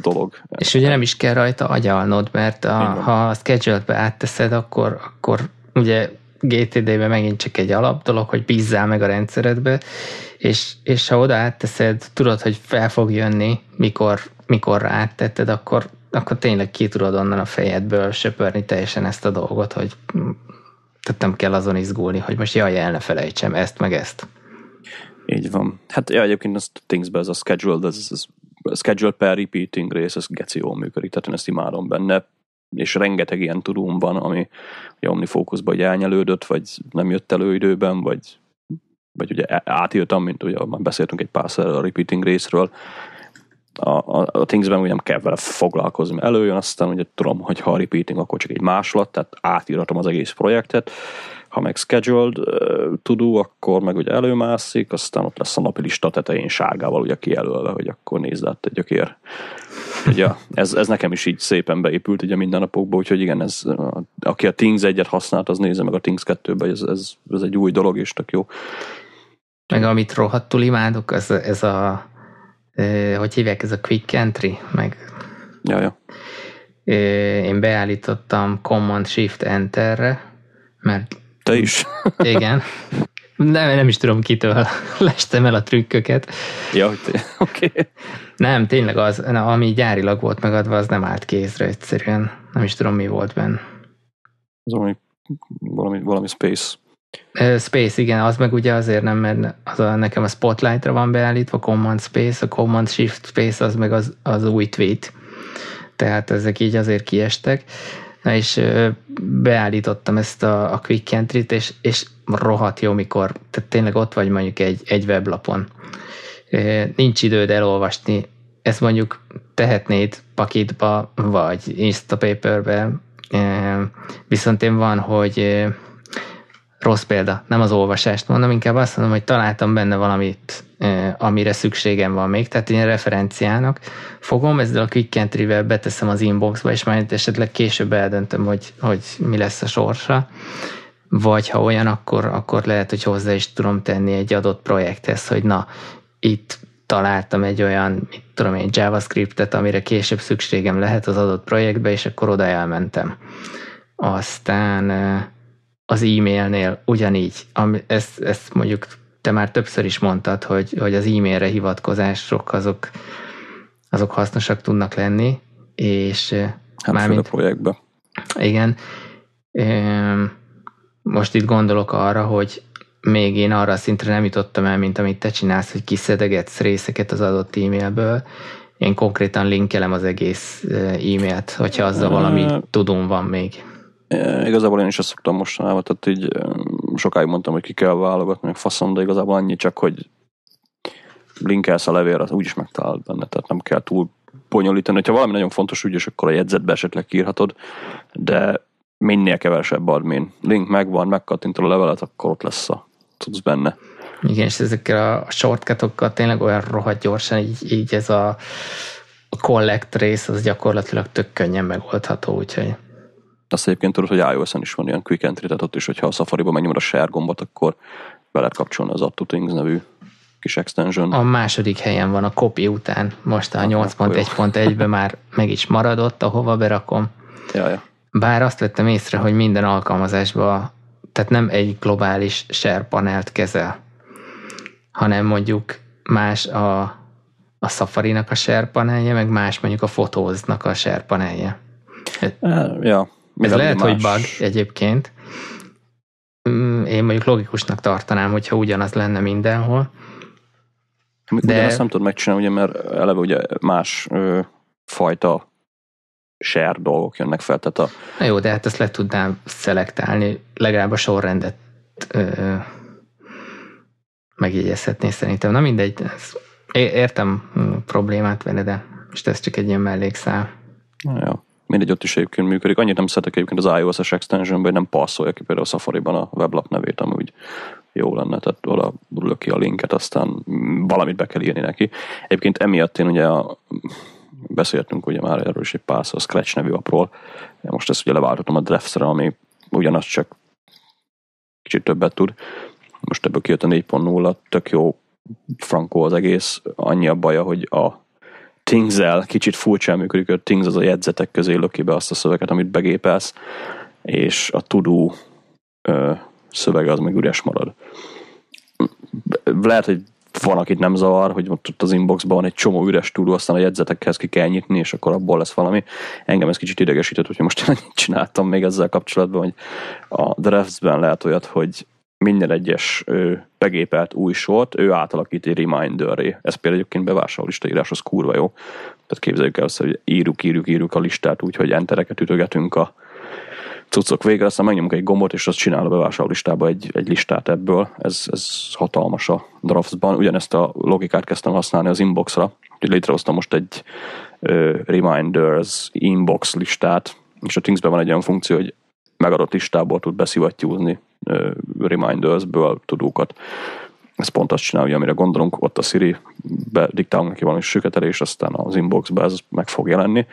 dolog. És ugye nem is kell rajta agyalnod, mert a, ha a schedule-be átteszed, akkor, akkor ugye GTD-ben megint csak egy alap dolog, hogy bízzál meg a rendszeredbe, és, és ha oda átteszed, tudod, hogy fel fog jönni, mikor, mikor áttetted, akkor, akkor tényleg ki tudod onnan a fejedből söpörni teljesen ezt a dolgot, hogy tehát nem kell azon izgulni, hogy most jaj, el ne felejtsem ezt, meg ezt. Így van. Hát ja, egyébként az Thingsbe ez a schedule, ez, ez schedule per repeating rész, ez geci jól működik, tehát én ezt imádom benne, és rengeteg ilyen tudom van, ami ugye OmniFocusba elnyelődött, vagy nem jött elő időben, vagy, vagy ugye átírtam, mint ugye már beszéltünk egy pár a repeating részről, a, a, a Thingsben ugye nem kell vele foglalkozni, előjön, aztán ugye tudom, hogy ha a repeating, akkor csak egy másolat, tehát átírhatom az egész projektet, ha meg scheduled to akkor meg ugye előmászik, aztán ott lesz a napi lista tetején sárgával ugye kijelölve, hogy akkor nézd át egy gyökér. Ugye ez, ez nekem is így szépen beépült ugye minden napokban, úgyhogy igen, ez, aki a Things egyet használt, az nézze meg a Things 2-be, ez, ez, ez egy új dolog, és tök jó. Meg amit rohadtul imádok, az, ez a hogy hívják, ez a quick entry, meg ja, ja. én beállítottam Command Shift Enterre, mert te is? igen. Nem, nem is tudom kitől [LAUGHS] lestem el a trükköket. Ja, [LAUGHS] oké. Okay. Nem, tényleg az, ami gyárilag volt megadva, az nem állt kézre egyszerűen. Nem is tudom, mi volt benne. Az valami, valami, valami space. Space, igen, az meg ugye azért nem, mert az a, nekem a Spotlight-ra van beállítva, Command Space, a Command Shift Space az meg az, az új tweet. Tehát ezek így azért kiestek. Na és beállítottam ezt a, a Quick Entry-t, és, és rohadt jó, mikor, tehát tényleg ott vagy mondjuk egy, egy weblapon. Nincs időd elolvasni, ezt mondjuk tehetnéd pakitba, vagy Instapaperbe, viszont én van, hogy rossz példa, nem az olvasást mondom, inkább azt mondom, hogy találtam benne valamit, amire szükségem van még, tehát én referenciának fogom, ezzel a quick entry beteszem az inboxba, és majd esetleg később eldöntöm, hogy, hogy mi lesz a sorsa, vagy ha olyan, akkor, akkor lehet, hogy hozzá is tudom tenni egy adott projekthez, hogy na, itt találtam egy olyan, mit tudom én, JavaScriptet, amire később szükségem lehet az adott projektbe, és akkor oda elmentem. Aztán az e-mailnél ugyanígy, ami, ezt, ezt mondjuk te már többször is mondtad, hogy, hogy az e-mailre hivatkozások azok, azok hasznosak tudnak lenni, és hát mármint, a projektbe. Igen. Most itt gondolok arra, hogy még én arra a szintre nem jutottam el, mint amit te csinálsz, hogy kiszedegetsz részeket az adott e-mailből. Én konkrétan linkelem az egész e-mailt, hogyha azzal valami tudom van még. Igazából én is ezt szoktam mostanában, tehát így sokáig mondtam, hogy ki kell válogatni, meg faszom, de igazából annyi csak, hogy linkelsz a levélre, úgyis megtalálod benne, tehát nem kell túl bonyolítani. Ha valami nagyon fontos ügyes, akkor a jegyzetbe esetleg írhatod, de minél kevesebb admin. Link megvan, megkattintod a levelet, akkor ott lesz a tudsz benne. Igen, és ezekkel a shortcutokkal tényleg olyan rohadt gyorsan, így, így ez a, a collect rész, az gyakorlatilag tök könnyen megoldható, úgyhogy Azt egyébként tudod, hogy iOS-en is van ilyen quick entry, tehát ott is, hogyha a Safari-ba megnyomod a share gombot, akkor be lehet kapcsolni az Add Things nevű kis extension. A második helyen van a copy után, most a 8.1.1-ben [LAUGHS] már meg is maradott, ahova berakom. Ja, ja. Bár azt vettem észre, hogy minden alkalmazásban, tehát nem egy globális share panelt kezel, hanem mondjuk más a, a Safari-nak a share panelje, meg más mondjuk a Photos-nak a share panelje. Ja, Ez lehet, más... hogy bug egyébként. Mm, én mondjuk logikusnak tartanám, hogyha ugyanaz lenne mindenhol. De ezt nem tudod megcsinálni, ugye, mert eleve ugye más ö, fajta share dolgok jönnek fel. Tehát a... Na jó, de hát ezt le tudnám szelektálni, legalább a sorrendet ö, megjegyezhetné szerintem. Na mindegy, ez, értem problémát vele, de most ez csak egy ilyen mellékszál. Na jó. Mindegy, ott is egyébként működik. Annyit nem szeretek egyébként az iOS-es extension hogy nem passzolja ki például a Safari-ban a weblap nevét, ami úgy jó lenne, tehát oda ki a linket, aztán valamit be kell írni neki. Egyébként emiatt én ugye a, beszéltünk ugye már erről is egy pár a Scratch nevű apról. Most ezt ugye leváltottam a Drafts-re, ami ugyanaz csak kicsit többet tud. Most ebből kijött a 4.0, tök jó frankó az egész. Annyi a baja, hogy a things kicsit furcsán működik, hogy Things az a jegyzetek közé löki be azt a szöveget, amit begépelsz, és a tudó szövege az meg üres marad. Lehet, hogy van, akit nem zavar, hogy ott az inboxban van egy csomó üres tudó, aztán a jegyzetekhez ki kell nyitni, és akkor abból lesz valami. Engem ez kicsit idegesített, hogy most [LAUGHS] csináltam még ezzel kapcsolatban, hogy a drafts-ben lehet olyat, hogy minden egyes begépelt új sort, ő átalakít egy reminderré. Ez például egyébként bevásárló írás, az kurva jó. Tehát képzeljük el azt, hogy írjuk, írjuk, írjuk a listát úgy, hogy entereket ütögetünk a cuccok végre, aztán megnyomunk egy gombot, és az csinál a bevásárló listába egy, egy listát ebből. Ez, ez hatalmas a Draftsban. Ugyanezt a logikát kezdtem használni az inboxra. Úgyhogy létrehoztam most egy uh, reminders inbox listát, és a Thingsben van egy olyan funkció, hogy megadott listából tud beszivattyúzni remindersből tudókat. Ez pont azt csinálja, amire gondolunk, ott a Siri bediktálunk neki valami süketelés, aztán az inboxba ez meg fog jelenni.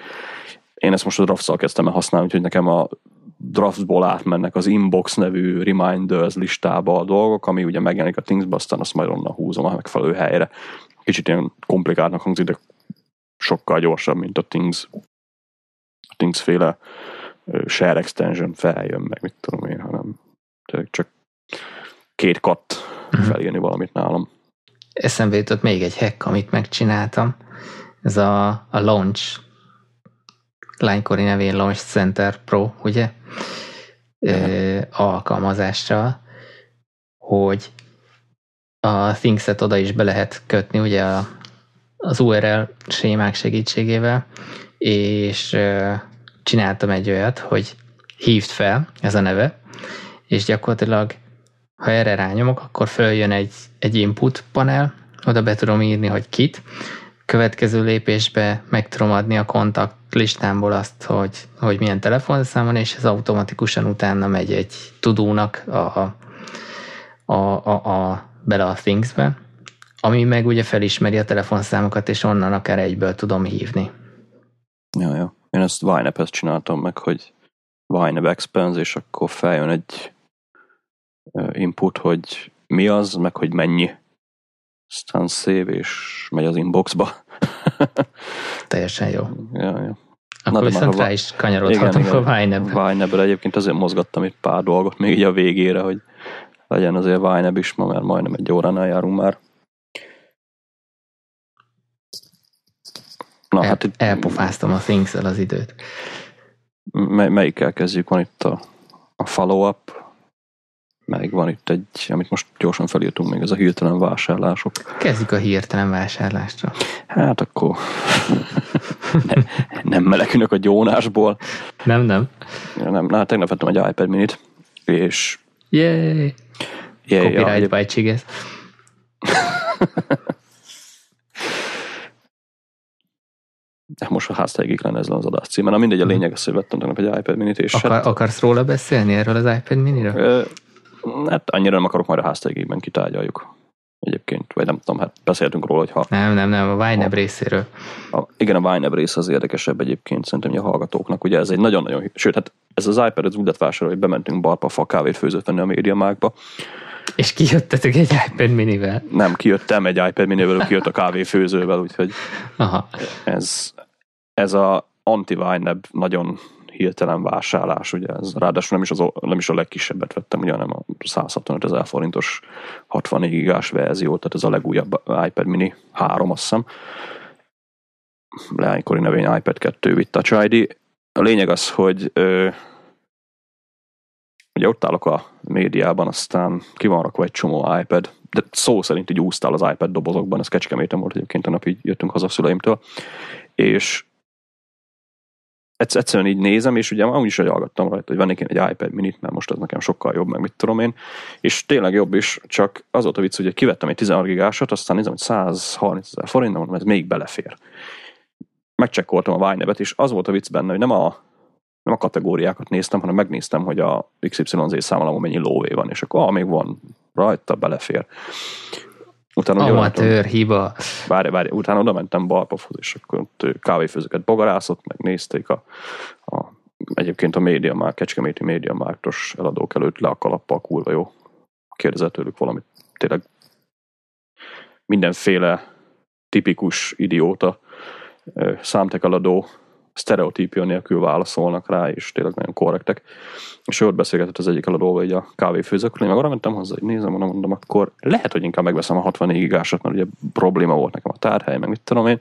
Én ezt most a drafts kezdtem el használni, úgyhogy nekem a draftból átmennek az inbox nevű reminders listába a dolgok, ami ugye megjelenik a Thingsba, aztán azt majd onnan húzom a megfelelő helyre. Kicsit ilyen komplikáltnak hangzik, de sokkal gyorsabb, mint a Things, a Things féle share extension feljön, meg mit tudom én, hanem csak két katt uh-huh. felírni valamit nálam. Eszembe jutott még egy hack, amit megcsináltam. Ez a, a Launch lánykori nevén Launch Center Pro, ugye? Ö, alkalmazással, hogy a Things-et oda is be lehet kötni, ugye a, az URL sémák segítségével, és ö, csináltam egy olyat, hogy hívd fel, ez a neve, és gyakorlatilag, ha erre rányomok, akkor följön egy, egy input panel, oda be tudom írni, hogy kit, következő lépésbe meg tudom adni a kontakt listámból azt, hogy, hogy milyen telefonszám van, és ez automatikusan utána megy egy tudónak a, a, a, a, bele a Things-be, ami meg ugye felismeri a telefonszámokat, és onnan akár egyből tudom hívni. Ja, ja. Én ezt YNAB-et csináltam meg, hogy YNAB expense, és akkor feljön egy input, hogy mi az, meg hogy mennyi. Aztán szép, és megy az inboxba. [LAUGHS] Teljesen jó. Ja, ja. Akkor Na, viszont rá is kanyarodhatunk igen, a Vine-bre. vine egyébként azért mozgattam itt pár dolgot még így a végére, hogy legyen azért Vine is ma, mert majdnem egy óránál járunk már. Na, El, hát itt, elpofáztam a things az időt. Mely, melyikkel kezdjük? Van itt a, a follow-up, meg van itt egy, amit most gyorsan felírtunk még, ez a hirtelen vásárlások. Kezdjük a hirtelen vásárlásra. Hát akkor [LAUGHS] nem, nem melekülök a gyónásból. Nem, nem. Ja, nem, na, tegnap vettem egy iPad minit, és... Yay! Yay Copyright ja, by Csigesz. [LAUGHS] most a háztáigig lenne ez az adás címe. Na mindegy, a lényeg az, hogy vettem tegnap egy iPad minit, és... Akar, hát, akarsz róla beszélni, erről az iPad miniről? Hát annyira nem akarok, majd a háztáigében kitárgyaljuk. egyébként, vagy nem tudom, hát beszéltünk róla, hogy ha... Nem, nem, nem, a YNAB részéről. A, igen, a YNAB rész az érdekesebb egyébként szerintem a hallgatóknak. Ugye ez egy nagyon-nagyon, sőt, hát ez az iPad az úgy lett vásárolva, hogy bementünk barpa fa kávét főzött venni a médiamákba. És kijöttetek egy iPad minivel? Nem, kijöttem egy iPad minivel, kijött a kávéfőzővel, úgyhogy Aha. ez, ez a anti nagyon hirtelen vásárlás, ugye ez ráadásul nem is, az, nem is a legkisebbet vettem, ugye, hanem a 165 ezer forintos 64 gigás verzió, tehát ez a legújabb iPad mini 3, azt hiszem. Leánykori növény iPad 2 with Touch ID. A lényeg az, hogy ö, ugye ott állok a médiában, aztán ki van rakva egy csomó iPad, de szó szerint így úsztál az iPad dobozokban, ez kecskeméten volt egyébként a nap, így jöttünk haza a szüleimtől, és egyszerűen így nézem, és ugye amúgy is hallgattam rajta, hogy vennék én egy iPad minit, mert most az nekem sokkal jobb, meg mit tudom én, és tényleg jobb is, csak az volt a vicc, hogy kivettem egy 16 gigásot, aztán nézem, hogy 130 ezer forint, mondom, ez még belefér. Megcsekkoltam a Vine és az volt a vicc benne, hogy nem a, nem a kategóriákat néztem, hanem megnéztem, hogy a XYZ számolom mennyi lóvé van, és akkor ah, még van rajta, belefér. Utána Amatőr hiba. Várj, várj, utána oda mentem Balpafhoz, és akkor kávéfőzőket bogarászott, meg nézték a, a egyébként a média már, Kecskeméti média mártos eladók előtt le a kalappal, kurva jó. Kérdezett tőlük valamit. Tényleg mindenféle tipikus idióta számtekeladó sztereotípia nélkül válaszolnak rá, és tényleg nagyon korrektek. És ott beszélgetett az egyik eladóval így a kávéfőzőkről, én meg arra mentem hozzá, hogy nézem, mondom, mondom, akkor lehet, hogy inkább megveszem a 64 gigásot, mert ugye probléma volt nekem a tárhely, meg mit tudom én.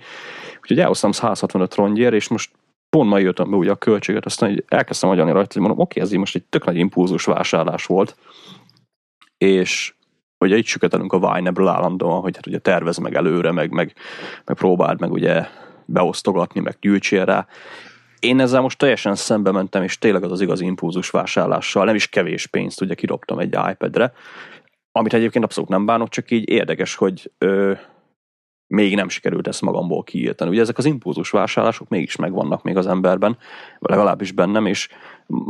Úgyhogy elhoztam 165 rongyér, és most pont ma jöttem be ugye a költséget, aztán így elkezdtem agyalni rajta, hogy mondom, oké, ez így most egy tök nagy impulzus vásárlás volt, és ugye itt süketelünk a Vine-ebből állandóan, hogy hát ugye tervez meg előre, meg, meg, meg próbáld meg ugye beosztogatni, meg gyűjtsél rá. Én ezzel most teljesen szembe mentem, és tényleg az az igazi impulzus vásárlással, nem is kevés pénzt ugye kidobtam egy iPad-re, amit egyébként abszolút nem bánok, csak így érdekes, hogy ö, még nem sikerült ezt magamból kiírtani. Ugye ezek az impulzus vásárlások mégis megvannak még az emberben, legalábbis bennem, és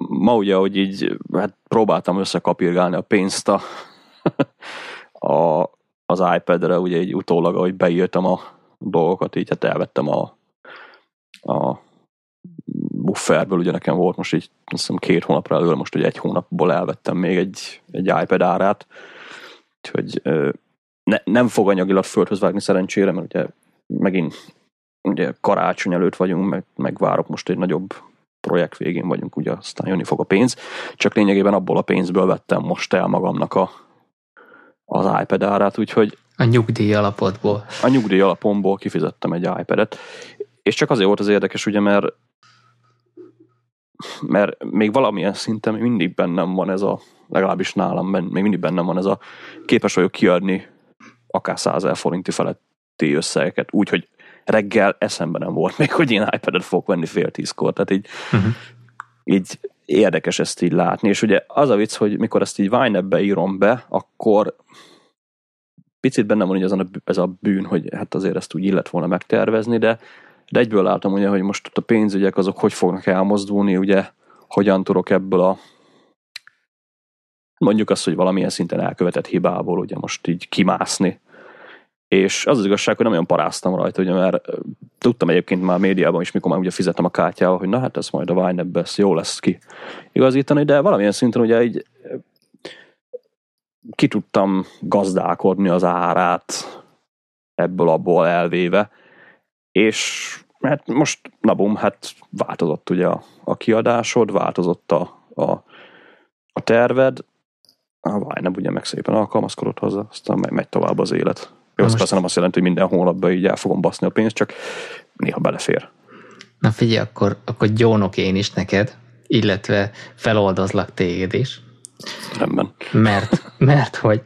ma ugye, hogy így hát próbáltam összekapirgálni a pénzt a, [LAUGHS] a, az iPad-re, ugye egy utólag, ahogy beírtam a dolgokat, így hát elvettem a, a bufferből, ugye nekem volt most így azt hiszem két hónapra előre, most ugye egy hónapból elvettem még egy, egy iPad árát, úgyhogy ne, nem fog anyagilag földhöz vágni szerencsére, mert ugye megint ugye karácsony előtt vagyunk, meg, meg most egy nagyobb projekt végén vagyunk, ugye aztán jönni fog a pénz, csak lényegében abból a pénzből vettem most el magamnak a, az iPad árát, úgyhogy a nyugdíj alapotból. A nyugdíj alapomból kifizettem egy iPad-et, és csak azért volt az érdekes, ugye, mert mert még valamilyen szinten mindig bennem van ez a, legalábbis nálam még mindig bennem van ez a, képes vagyok kiadni akár 100 forinti feletti összegeket, úgyhogy reggel eszembe nem volt még, hogy én iPad-et fogok venni fél tízkor, tehát így, uh-huh. így érdekes ezt így látni, és ugye az a vicc, hogy mikor ezt így Vine-be írom be, akkor picit benne van hogy ez a, ez a bűn, hogy hát azért ezt úgy illet volna megtervezni, de, de egyből látom ugye, hogy most a pénzügyek azok hogy fognak elmozdulni, ugye hogyan tudok ebből a mondjuk azt, hogy valamilyen szinten elkövetett hibából ugye most így kimászni. És az az igazság, hogy nem olyan paráztam rajta, ugye, mert tudtam egyébként már médiában is, mikor már ugye fizetem a kártyával, hogy na hát ez majd a Vine jó lesz ki igazítani, de valamilyen szinten ugye így ki tudtam gazdálkodni az árát ebből abból elvéve, és hát most, na bum, hát változott ugye a, a kiadásod, változott a, a, a terved, a nem ugye meg szépen alkalmazkodott hozzá, aztán megy, megy tovább az élet. Jó, az persze nem azt jelenti, hogy minden hónapban így el fogom baszni a pénzt, csak néha belefér. Na figyelj, akkor, akkor gyónok én is neked, illetve feloldozlak téged is. Rendben. Mert, mert hogy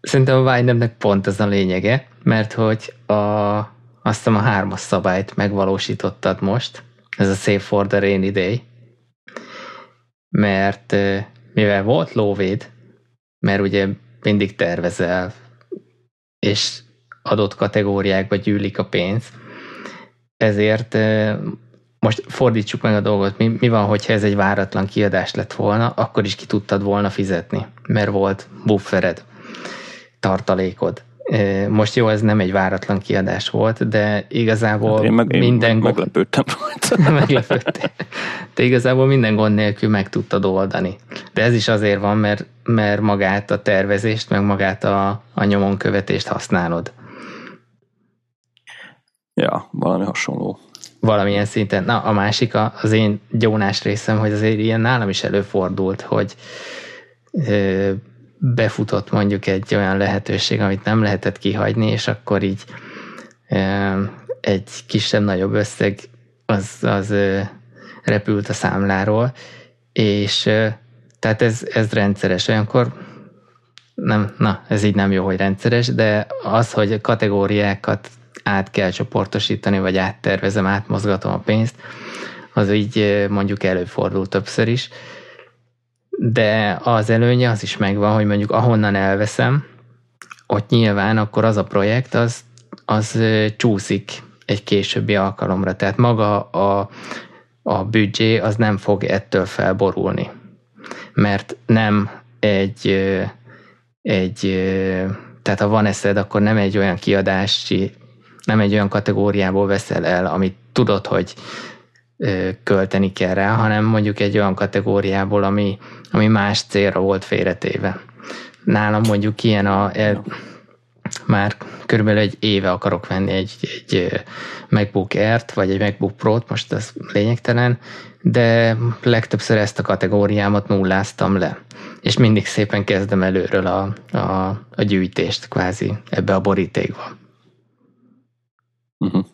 szerintem a Wine pont ez a lényege, mert hogy a, azt a hármas szabályt megvalósítottad most, ez a Save for the Rainy Day, mert mivel volt lóvéd, mert ugye mindig tervezel, és adott kategóriákba gyűlik a pénz, ezért most fordítsuk meg a dolgot, mi, mi van, hogyha ez egy váratlan kiadás lett volna, akkor is ki tudtad volna fizetni, mert volt buffered. tartalékod. Most jó, ez nem egy váratlan kiadás volt, de igazából hát én meg, én minden meg, meglepődtem [LAUGHS] rajta. meglepődtem. De igazából minden gond nélkül meg tudtad oldani. De ez is azért van, mert, mert magát a tervezést, meg magát a, a nyomon követést használod. Ja, valami hasonló. Valamilyen szinten. Na, a másik az én gyónás részem, hogy azért ilyen nálam is előfordult, hogy befutott mondjuk egy olyan lehetőség, amit nem lehetett kihagyni, és akkor így egy kisebb-nagyobb összeg az, az repült a számláról, és tehát ez, ez rendszeres. Olyankor nem, na, ez így nem jó, hogy rendszeres, de az, hogy kategóriákat át kell csoportosítani, vagy áttervezem, átmozgatom a pénzt, az így mondjuk előfordul többször is, de az előnye az is megvan, hogy mondjuk ahonnan elveszem, ott nyilván akkor az a projekt, az, az csúszik egy későbbi alkalomra. Tehát maga a, a büdzsé az nem fog ettől felborulni. Mert nem egy, egy tehát ha van eszed, akkor nem egy olyan kiadási, nem egy olyan kategóriából veszel el, amit tudod, hogy költeni kell rá, hanem mondjuk egy olyan kategóriából, ami, ami más célra volt félretéve. Nálam mondjuk ilyen a, el, már körülbelül egy éve akarok venni egy, egy MacBook Air-t, vagy egy MacBook Pro-t, most ez lényegtelen, de legtöbbször ezt a kategóriámat nulláztam le. És mindig szépen kezdem előről a, a, a gyűjtést kvázi ebbe a borítékba. Uh-huh.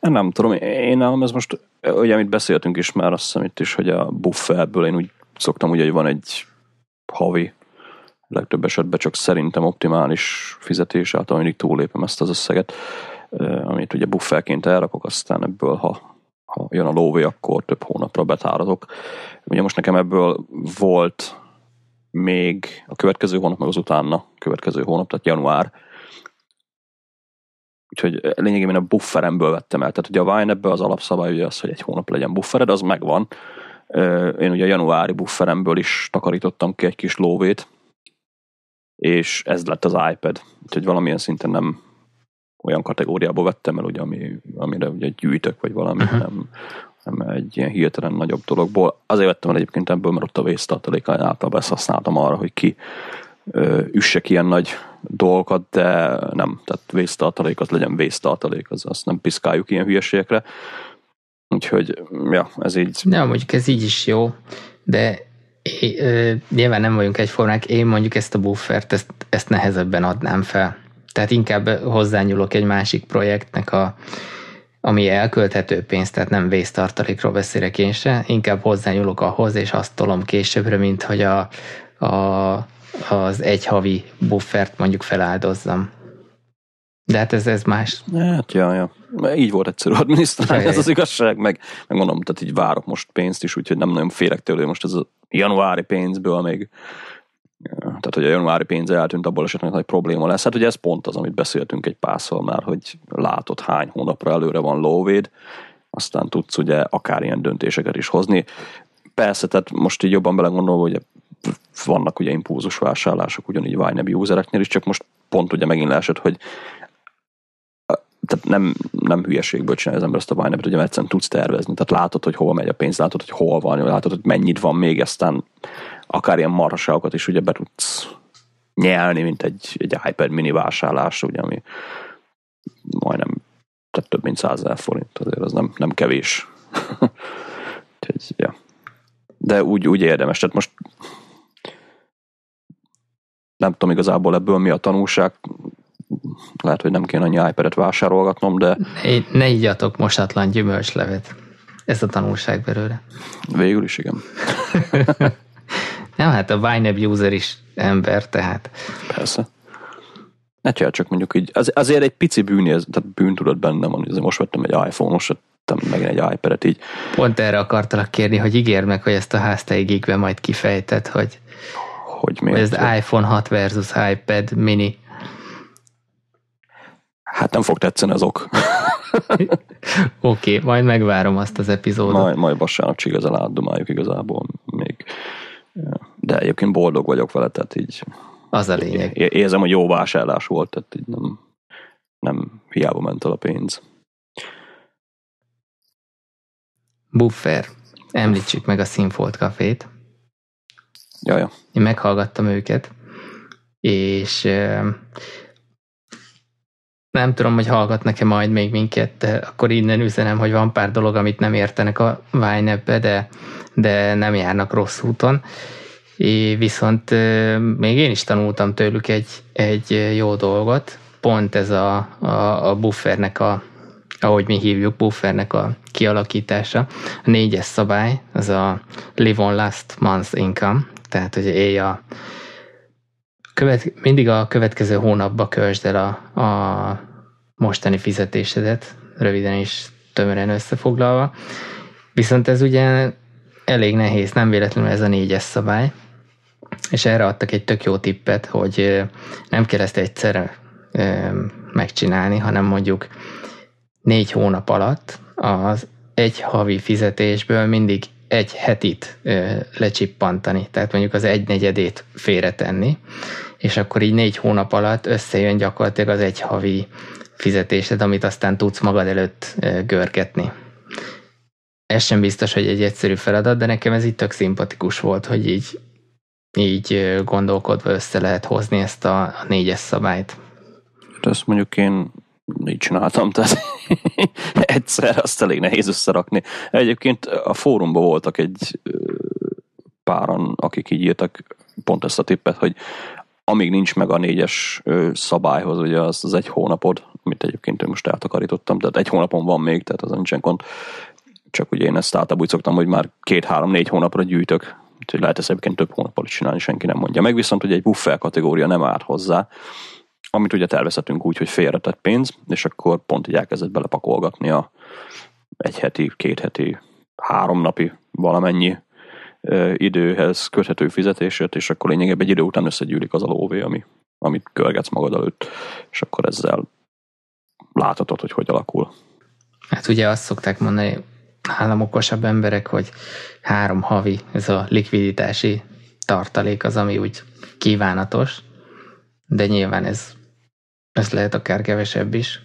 Nem tudom, én nálam ez most, ugye amit beszéltünk is már, azt hiszem itt is, hogy a bufferből én úgy szoktam ugye, hogy van egy havi, legtöbb esetben csak szerintem optimális fizetés, által mindig túlépem ezt az összeget, amit ugye bufferként elrakok, aztán ebből, ha, ha jön a lóvé, akkor több hónapra betáradok. Ugye most nekem ebből volt még a következő hónap, meg az utána következő hónap, tehát január, Úgyhogy lényegében a bufferemből vettem el. Tehát ugye a Wine az alapszabály ugye az, hogy egy hónap legyen buffered, az megvan. Én ugye a januári bufferemből is takarítottam ki egy kis lóvét, és ez lett az iPad. Úgyhogy valamilyen szinten nem olyan kategóriából vettem el, ugye, ami, amire ugye gyűjtök, vagy valami, uh-huh. nem, nem egy ilyen hirtelen nagyobb dologból. Azért vettem el egyébként ebből, mert ott a vésztartaléka általában ezt használtam arra, hogy ki üssek ilyen nagy dolgokat, de nem, tehát vésztartalék, az legyen vésztartalék, az, azt nem piszkáljuk ilyen hülyeségekre. Úgyhogy, ja, ez így. Ja, mondjuk ez így is jó, de é, ö, nyilván nem vagyunk egyformák, én mondjuk ezt a buffert, ezt, ezt nehezebben adnám fel. Tehát inkább hozzányúlok egy másik projektnek a, ami elkölthető pénz, tehát nem vésztartalékról beszélek én se, inkább hozzányúlok ahhoz, és azt tolom későbbre, mint hogy a, a az egy havi buffert mondjuk feláldozzam. De hát ez, ez más. Hát, ja, ja. Így volt egyszerű adminisztrálni, ez az igazság, meg, meg mondom, tehát így várok most pénzt is, úgyhogy nem nagyon félek tőle, most ez a januári pénzből még tehát, hogy a januári pénz eltűnt, abból esetleg nagy probléma lesz. Hát ugye ez pont az, amit beszéltünk egy párszor már, hogy látod hány hónapra előre van lóvéd, aztán tudsz ugye akár ilyen döntéseket is hozni. Persze, tehát most így jobban belegondolva, hogy vannak ugye impulzus vásárlások ugyanígy Wineb usereknél is, csak most pont ugye megint leesett, hogy tehát nem, nem hülyeségből csinálja az ember ezt a Winebet, ugye egyszerűen tudsz tervezni, tehát látod, hogy hol megy a pénz, látod, hogy hol van, látod, hogy mennyit van még, aztán akár ilyen marhaságokat is ugye be tudsz nyelni, mint egy, egy iPad mini vásárlás, ugye, ami majdnem tehát több mint 100 forint, azért az nem, nem kevés. [LAUGHS] Úgyhogy, ja. De úgy, úgy érdemes, tehát most nem tudom igazából ebből mi a tanulság, lehet, hogy nem kéne annyi iPad-et vásárolgatnom, de... Ne, ne igyatok mosatlan gyümölcslevet. Ez a tanulság belőle. Végül is, igen. [LAUGHS] nem, hát a Wineb user is ember, tehát... Persze. Ne csak mondjuk így, az, azért egy pici bűn, tehát bűntudat bennem van, azért most vettem egy iPhone, most vettem meg egy iPad-et így. Pont erre akartalak kérni, hogy ígér meg, hogy ezt a háztáigigben majd kifejted, hogy hogy miért. Vagy ez iPhone 6 versus iPad mini. Hát nem fog tetszeni az ok. [LAUGHS] Oké, okay, majd megvárom azt az epizódot. Majd, majd vasárnap igazán átdomáljuk igazából még. De egyébként boldog vagyok vele, tehát így Az a lényeg. Érzem, hogy jó vásárlás volt, tehát így nem, nem hiába ment el a pénz. Buffer. Említsük meg a Sinfold kafét. Jaja. Én meghallgattam őket, és nem tudom, hogy hallgatnak-e majd még minket, de akkor innen üzenem, hogy van pár dolog, amit nem értenek a Vine de, de nem járnak rossz úton. É, viszont még én is tanultam tőlük egy, egy jó dolgot, pont ez a, a, a buffernek a, ahogy mi hívjuk, buffernek a kialakítása. A négyes szabály, az a live on last month's income, tehát hogy élj a követ, mindig a következő hónapba költsd el a, a mostani fizetésedet, röviden és tömören összefoglalva. Viszont ez ugye elég nehéz, nem véletlenül ez a négyes szabály, és erre adtak egy tök jó tippet, hogy nem kell ezt egyszerre megcsinálni, hanem mondjuk négy hónap alatt az egy havi fizetésből mindig egy hetit lecsippantani, tehát mondjuk az egy negyedét félretenni, és akkor így négy hónap alatt összejön gyakorlatilag az egy havi fizetésed, amit aztán tudsz magad előtt görgetni. Ez sem biztos, hogy egy egyszerű feladat, de nekem ez így tök szimpatikus volt, hogy így, így gondolkodva össze lehet hozni ezt a, négyes szabályt. De mondjuk én így csináltam, tehát [LAUGHS] egyszer azt elég nehéz összerakni. Egyébként a fórumban voltak egy páran, akik így írtak pont ezt a tippet, hogy amíg nincs meg a négyes szabályhoz, ugye az, az egy hónapod, amit egyébként most eltakarítottam, tehát egy hónapon van még, tehát az nincsen gond. Csak ugye én ezt általában úgy szoktam, hogy már két-három-négy hónapra gyűjtök, úgyhogy lehet ezt egyébként több hónapot csinálni, senki nem mondja. Meg viszont, hogy egy buffer kategória nem árt hozzá, amit ugye tervezhetünk úgy, hogy félretett pénz, és akkor pont így elkezdett belepakolgatni a egy heti, két heti, három napi valamennyi ö, időhez köthető fizetését, és akkor lényegében egy idő után összegyűlik az a lóvé, ami, amit körgetsz magad előtt, és akkor ezzel láthatod, hogy hogy alakul. Hát ugye azt szokták mondani, nálam okosabb emberek, hogy három havi, ez a likviditási tartalék az, ami úgy kívánatos, de nyilván ez, ez lehet akár kevesebb is,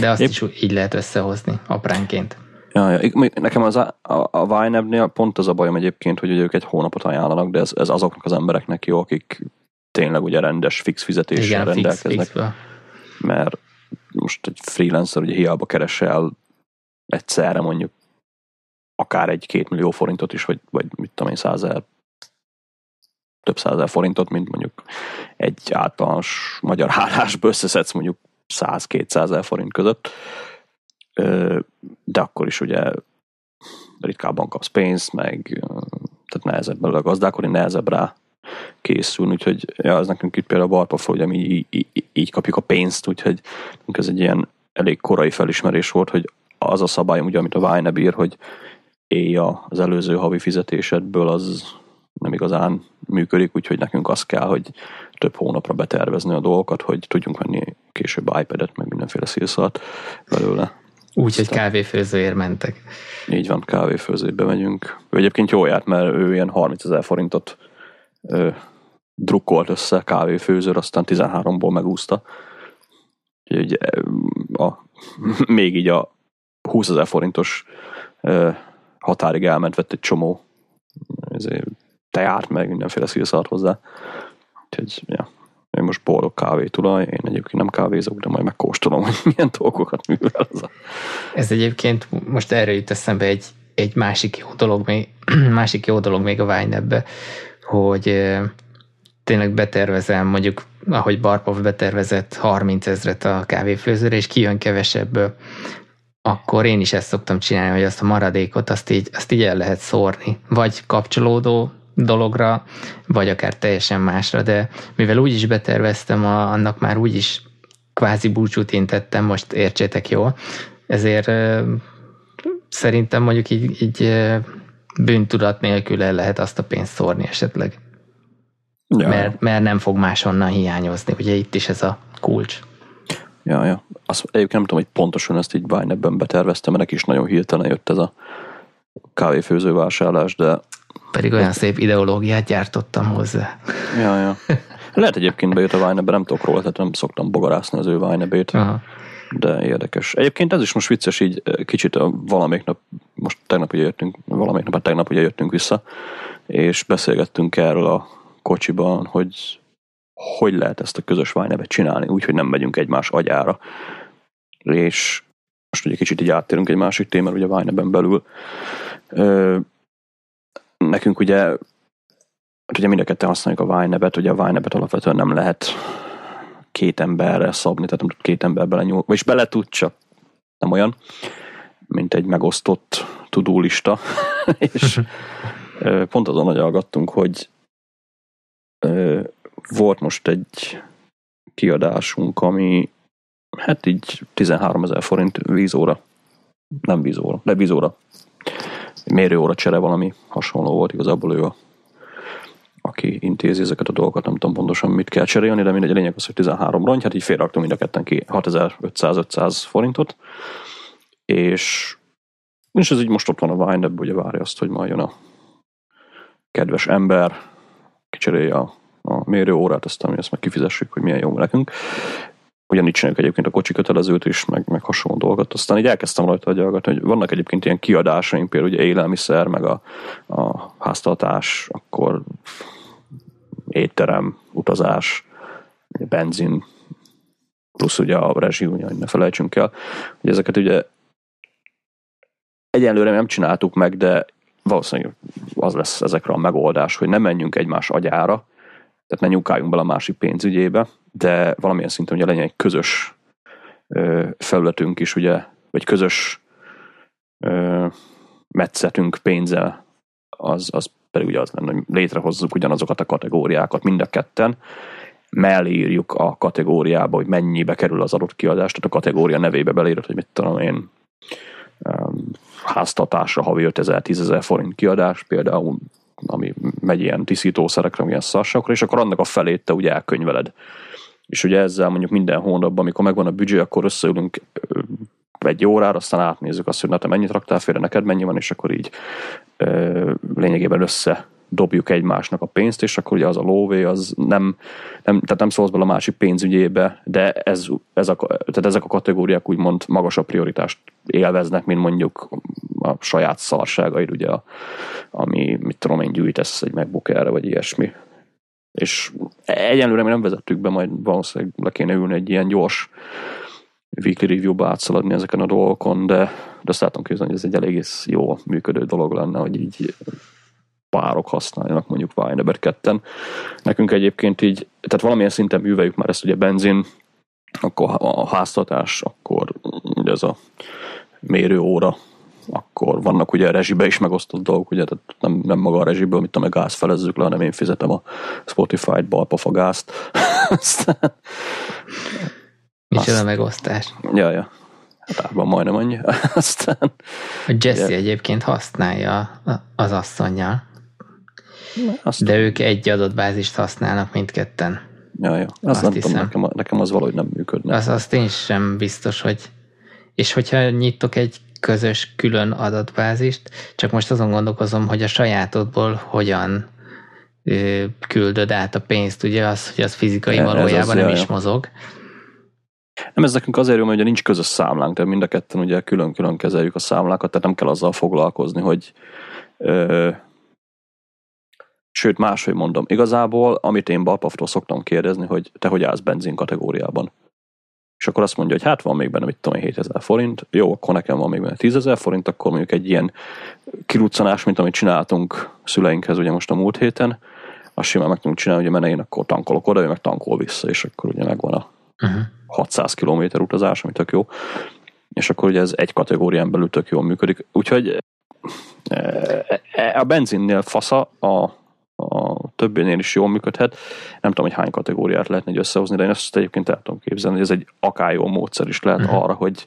de azt Épp. is így lehet összehozni apránként. Ja, ja. Nekem az a, a, a pont az a bajom egyébként, hogy ők egy hónapot ajánlanak, de ez, ez azoknak az embereknek jó, akik tényleg ugye rendes, fix fizetéssel Igen, rendelkeznek. Fix, mert most egy freelancer ugye hiába keresel egyszerre mondjuk akár egy két millió forintot is, vagy, vagy mit tudom én, százer, több százer forintot, mint mondjuk egy általános magyar hálásba összeszedsz mondjuk 100-200 forint között, de akkor is ugye ritkábban kapsz pénzt, meg tehát nehezebb belőle gazdálkodni, nehezebb rá készülni, úgyhogy ja, az nekünk itt például a Barpafról, hogy mi így, így, így kapjuk a pénzt, úgyhogy ez egy ilyen elég korai felismerés volt, hogy az a szabály, ugye, amit a Vine bír, hogy éjja az előző havi fizetésedből, az nem igazán működik, úgyhogy nekünk az kell, hogy több hónapra betervezni a dolgokat, hogy tudjunk venni később iPad-et, meg mindenféle szélszalt belőle. Úgy, hogy kávéfőzőért mentek. Így van, kávéfőzőbe megyünk. Ő egyébként jól járt, mert ő ilyen 30 ezer forintot ö, drukkolt össze kávéfőzőr, aztán 13-ból megúszta. Úgyhogy a, [LAUGHS] még így a 20 ezer forintos ö, határig elment, vett egy csomó ezért teát, meg mindenféle szírszart hozzá. Úgyhogy, ja, én most boldog kávé tulaj, én egyébként nem kávézok, de majd megkóstolom, hogy milyen dolgokat művel az a... Ez egyébként most erre jut eszembe egy, egy másik jó dolog még, [CLEARS THROAT] másik jó dolog még a wine hogy tényleg betervezem, mondjuk ahogy Barpov betervezett 30 ezret a kávéfőzőre, és kijön kevesebb, akkor én is ezt szoktam csinálni, hogy azt a maradékot, azt így, azt így el lehet szórni. Vagy kapcsolódó dologra, vagy akár teljesen másra, de mivel úgy is beterveztem, a, annak már úgy is kvázi búcsút intettem, most értsétek jól, ezért szerintem mondjuk így, így bűntudat nélkül el lehet azt a pénzt szórni esetleg. Ja. Mert, mert nem fog máshonnan hiányozni. Ugye itt is ez a kulcs. Ja, ja. Azt egyébként nem tudom, hogy pontosan ezt így ebben beterveztem, mert neki is nagyon hirtelen jött ez a kávéfőző vásárlás, de... Pedig olyan szép ideológiát gyártottam hozzá. Ja, ja. Lehet egyébként bejött a Vine, nem tudok róla, tehát nem szoktam bogarászni az ő Vine de érdekes. Egyébként ez is most vicces, így kicsit a valamelyik nap, most tegnap ugye jöttünk, valamelyik nap, hát tegnap ugye jöttünk vissza, és beszélgettünk erről a kocsiban, hogy hogy lehet ezt a közös vine csinálni, úgyhogy nem megyünk egymás agyára. És most ugye kicsit így áttérünk egy másik témára, ugye a vine belül. Nekünk ugye, hát ugye mind a ketten használjuk a Vine-et, ugye a Vine-et alapvetően nem lehet két emberre szabni, tehát nem tud két ember bele nyúl, vagyis bele tud, csak nem olyan, mint egy megosztott tudólista, [LAUGHS] és pont azon agyalgattunk, hogy volt most egy kiadásunk, ami hát így 13 ezer forint vízóra, nem vízóra, de vízóra, mérőóra csere valami hasonló volt, igazából ő a aki intézi ezeket a dolgokat, nem tudom pontosan mit kell cserélni, de mindegy, a lényeg az, hogy 13 rongy, hát így félraktunk mind a ketten ki 6500-500 forintot, és, és ez így most ott van a Vine, ugye várja azt, hogy majd jön a kedves ember, kicserélje a, a mérőórát, aztán mi ezt meg kifizessük, hogy milyen jó nekünk. Ugyanígy csináljuk egyébként a kocsi kötelezőt is, meg, meg hasonló dolgot. Aztán így elkezdtem rajta agyalgatni, hogy vannak egyébként ilyen kiadásaink, például ugye élelmiszer, meg a, a háztartás, akkor étterem, utazás, benzin, plusz ugye a rezsi, ugye, ne felejtsünk el, hogy ezeket ugye egyenlőre nem csináltuk meg, de valószínűleg az lesz ezekre a megoldás, hogy ne menjünk egymás agyára, tehát ne nyukáljunk bele a másik pénzügyébe, de valamilyen szinten ugye legyen egy közös ö, felületünk is, ugye, vagy közös ö, metszetünk pénzzel, az, az pedig ugye az lenne, hogy létrehozzuk ugyanazokat a kategóriákat mind a ketten, mellé írjuk a kategóriába, hogy mennyibe kerül az adott kiadás, tehát a kategória nevébe belírod, hogy mit tudom én, háztatásra havi 5000-10 ezer forint kiadás, például ami megy ilyen tisztítószerekre, ilyen szarsakra, és akkor annak a felét te ugye elkönyveled. És ugye ezzel mondjuk minden hónapban, amikor megvan a büdzsé, akkor összeülünk egy órára, aztán átnézzük azt, hogy na te mennyit raktál félre, neked mennyi van, és akkor így ö, lényegében össze dobjuk egymásnak a pénzt, és akkor ugye az a lóvé, az nem, nem tehát nem szólsz bele a másik pénzügyébe, de ez, ez a, tehát ezek a kategóriák úgymond magasabb prioritást élveznek, mint mondjuk a saját szarságaid, ugye, ami, mit tudom én, gyűjtesz egy MacBook vagy ilyesmi. És egyenlőre mi nem vezettük be, majd valószínűleg le kéne ülni egy ilyen gyors weekly review-ba átszaladni ezeken a dolgokon, de, de azt látom hogy ez egy elég jó működő dolog lenne, hogy így párok használjanak mondjuk Wineber 2 Nekünk egyébként így, tehát valamilyen szinten műveljük már ezt ugye benzin, akkor a háztatás, akkor ugye ez a mérőóra, akkor vannak ugye a rezsibe is megosztott dolgok, ugye, tehát nem, nem maga a rezsiből, mit tudom, a gáz felezzük le, hanem én fizetem a Spotify-t, balpafagázt. [LAUGHS] Aztán Micsoda megosztás. Ja, ja. Hát majdnem annyi. [LAUGHS] Aztán... A Jesse ja. egyébként használja az asszonyjal. Azt de ők egy adott bázist használnak mindketten. Ja, ja. Azt, azt nem hiszem. tudom, nekem, nekem az valahogy nem működne. Az, azt én sem biztos, hogy és hogyha nyitok egy közös külön adatbázist, csak most azon gondolkozom, hogy a sajátodból hogyan ö, küldöd át a pénzt, ugye az, hogy az fizikai valójában az, nem is mozog. Nem, ez nekünk azért jó, mert ugye nincs közös számlánk, tehát mind a ketten ugye külön-külön kezeljük a számlákat, tehát nem kell azzal foglalkozni, hogy ö, sőt máshogy mondom, igazából, amit én Balpaftól szoktam kérdezni, hogy te hogy állsz benzin kategóriában. És akkor azt mondja, hogy hát van még benne, mit tudom 7000 forint, jó, akkor nekem van még benne 10 forint, akkor mondjuk egy ilyen kiruccanás, mint amit csináltunk szüleinkhez ugye most a múlt héten, azt simán meg tudunk csinálni, hogy én akkor tankolok oda, ő meg tankol vissza, és akkor ugye megvan a uh-huh. 600 km utazás, ami tök jó. És akkor ugye ez egy kategórián belül tök jól működik. Úgyhogy e, e, a benzinnél fasza, a, a többénél is jól működhet. Nem tudom, hogy hány kategóriát lehetne egy összehozni, de én ezt egyébként el tudom képzelni, hogy ez egy akár jó módszer is lehet uh-huh. arra, hogy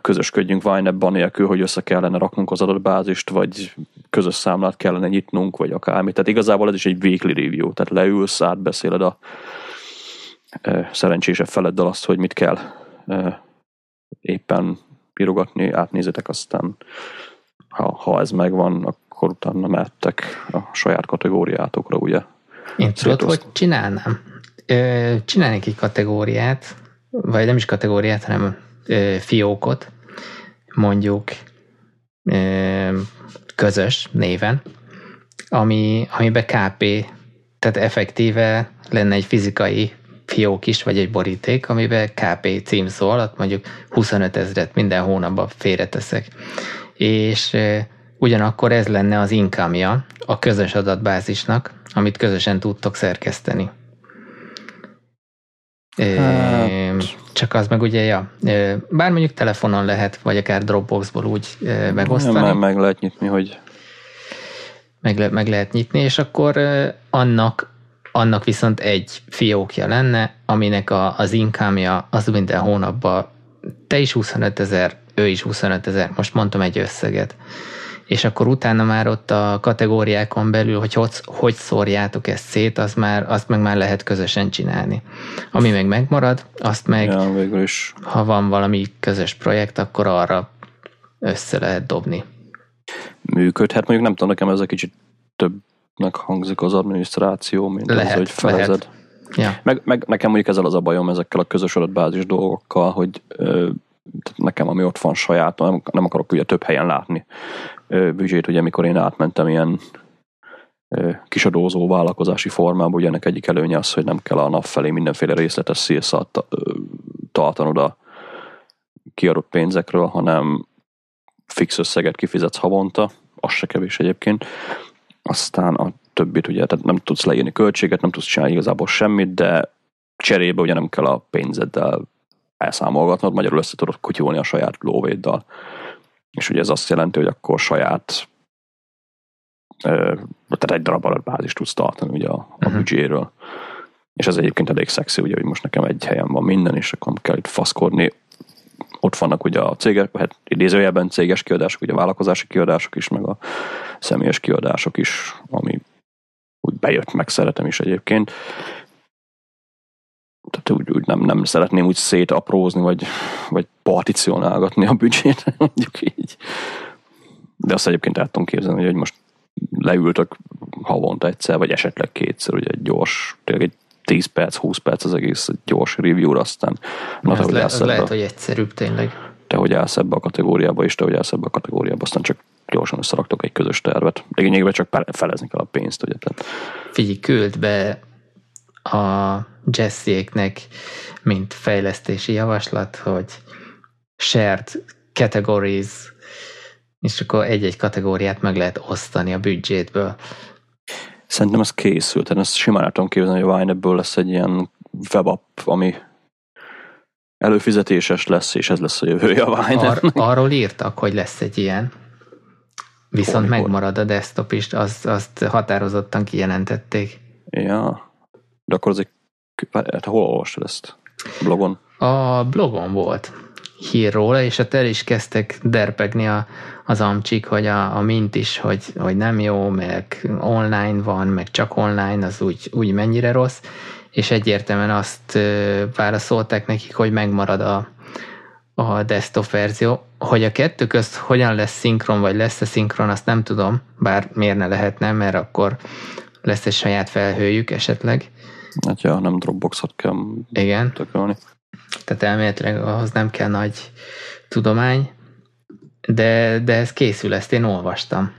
közösködjünk Vine-ban nélkül, hogy össze kellene raknunk az adatbázist, vagy közös számlát kellene nyitnunk, vagy akármi. Tehát igazából ez is egy weekly review, tehát leülsz, átbeszéled a szerencsésebb feleddel azt, hogy mit kell éppen pirogatni, átnézetek, aztán ha, ha ez megvan, akkor utána mehettek a saját kategóriátokra, ugye. Én tudod, hogy csinálnám? Csinálnék egy kategóriát, vagy nem is kategóriát, hanem fiókot, mondjuk közös néven, ami, amiben KP, tehát effektíve lenne egy fizikai fiók is, vagy egy boríték, amiben KP cím szól, ott mondjuk 25 ezeret minden hónapban félreteszek. És ugyanakkor ez lenne az income a közös adatbázisnak, amit közösen tudtok szerkeszteni. Hát. Csak az meg ugye, ja, bár mondjuk telefonon lehet, vagy akár Dropboxból úgy megosztani. Meg, meg lehet nyitni, hogy meg, le, meg lehet nyitni, és akkor annak annak viszont egy fiókja lenne, aminek a, az income az minden hónapban te is 25 ezer, ő is 25 ezer, most mondtam egy összeget. És akkor utána már ott a kategóriákon belül, hogy hogy, hogy szórjátok ezt szét, az már, azt meg már lehet közösen csinálni. Ami meg megmarad, azt meg, ja, végül is. ha van valami közös projekt, akkor arra össze lehet dobni. Működhet, mondjuk nem tudom, nekem ez egy kicsit több hangzik az adminisztráció, mint lehet, az, hogy felezed. Lehet. Ja. Meg, meg, nekem mondjuk ezzel az a bajom ezekkel a közös adatbázis dolgokkal, hogy ö, nekem ami ott van saját, nem, nem akarok ugye több helyen látni büdzsét, ugye mikor én átmentem ilyen kisadózó vállalkozási formába, ugye ennek egyik előnye az, hogy nem kell a nap felé mindenféle részletes CSA-t tartanod a kiadott pénzekről, hanem fix összeget kifizetsz havonta, az se kevés egyébként, aztán a többit ugye, tehát nem tudsz leírni költséget, nem tudsz csinálni igazából semmit, de cserébe ugye nem kell a pénzeddel elszámolgatnod, magyarul össze tudod kutyulni a saját lóvéddal. És ugye ez azt jelenti, hogy akkor saját tehát egy darab adatbázist tudsz tartani ugye a, a uh-huh. büdzséről. És ez egyébként elég szexi, ugye, hogy most nekem egy helyen van minden, és akkor kell itt faszkodni ott vannak ugye a cégek, hát idézőjelben céges kiadások, ugye a vállalkozási kiadások is, meg a személyes kiadások is, ami úgy bejött, meg szeretem is egyébként. Tehát úgy, úgy nem, nem szeretném úgy szétaprózni, vagy, vagy particionálgatni a büdzsét, [LAUGHS] mondjuk így. De azt egyébként el tudom képzelni, hogy most leültök havonta egyszer, vagy esetleg kétszer, ugye egy gyors, tényleg egy 10 perc, 20 perc az egész gyors review aztán na, te, hogy le, az lehet, a, hogy egyszerűbb tényleg. Te, hogy állsz ebbe a kategóriába, és te, hogy állsz ebbe a kategóriába, aztán csak gyorsan összeraktok egy közös tervet. Lényegében csak felezni kell a pénzt, ugye. Tehát. Figyelj, küld be a Jessieknek, mint fejlesztési javaslat, hogy shared categories, és akkor egy-egy kategóriát meg lehet osztani a büdzsétből. Szerintem ez készült, tehát ezt simán el tudom képzelni, hogy a Wine ebből lesz egy ilyen webapp, ami előfizetéses lesz, és ez lesz a jövője a Wine Ar- Arról írtak, hogy lesz egy ilyen. Viszont Hol, megmarad a desktop is, azt, azt határozottan kijelentették. Ja, de akkor az egy... Hát hol olvastad ezt? Blogon? A blogon volt hír róla, és ott el is kezdtek derpegni a, az amcsik, hogy a, a mint is, hogy, hogy nem jó, meg online van, meg csak online, az úgy, úgy mennyire rossz, és egyértelműen azt válaszolták nekik, hogy megmarad a, a desktop verzió. Hogy a kettő közt hogyan lesz szinkron, vagy lesz-e szinkron, azt nem tudom, bár miért ne lehetne, mert akkor lesz egy saját felhőjük esetleg. Ja, nem Dropboxot kell Igen. tökölni. Tehát elméletileg ahhoz nem kell nagy tudomány, de, de ez készül, ezt én olvastam.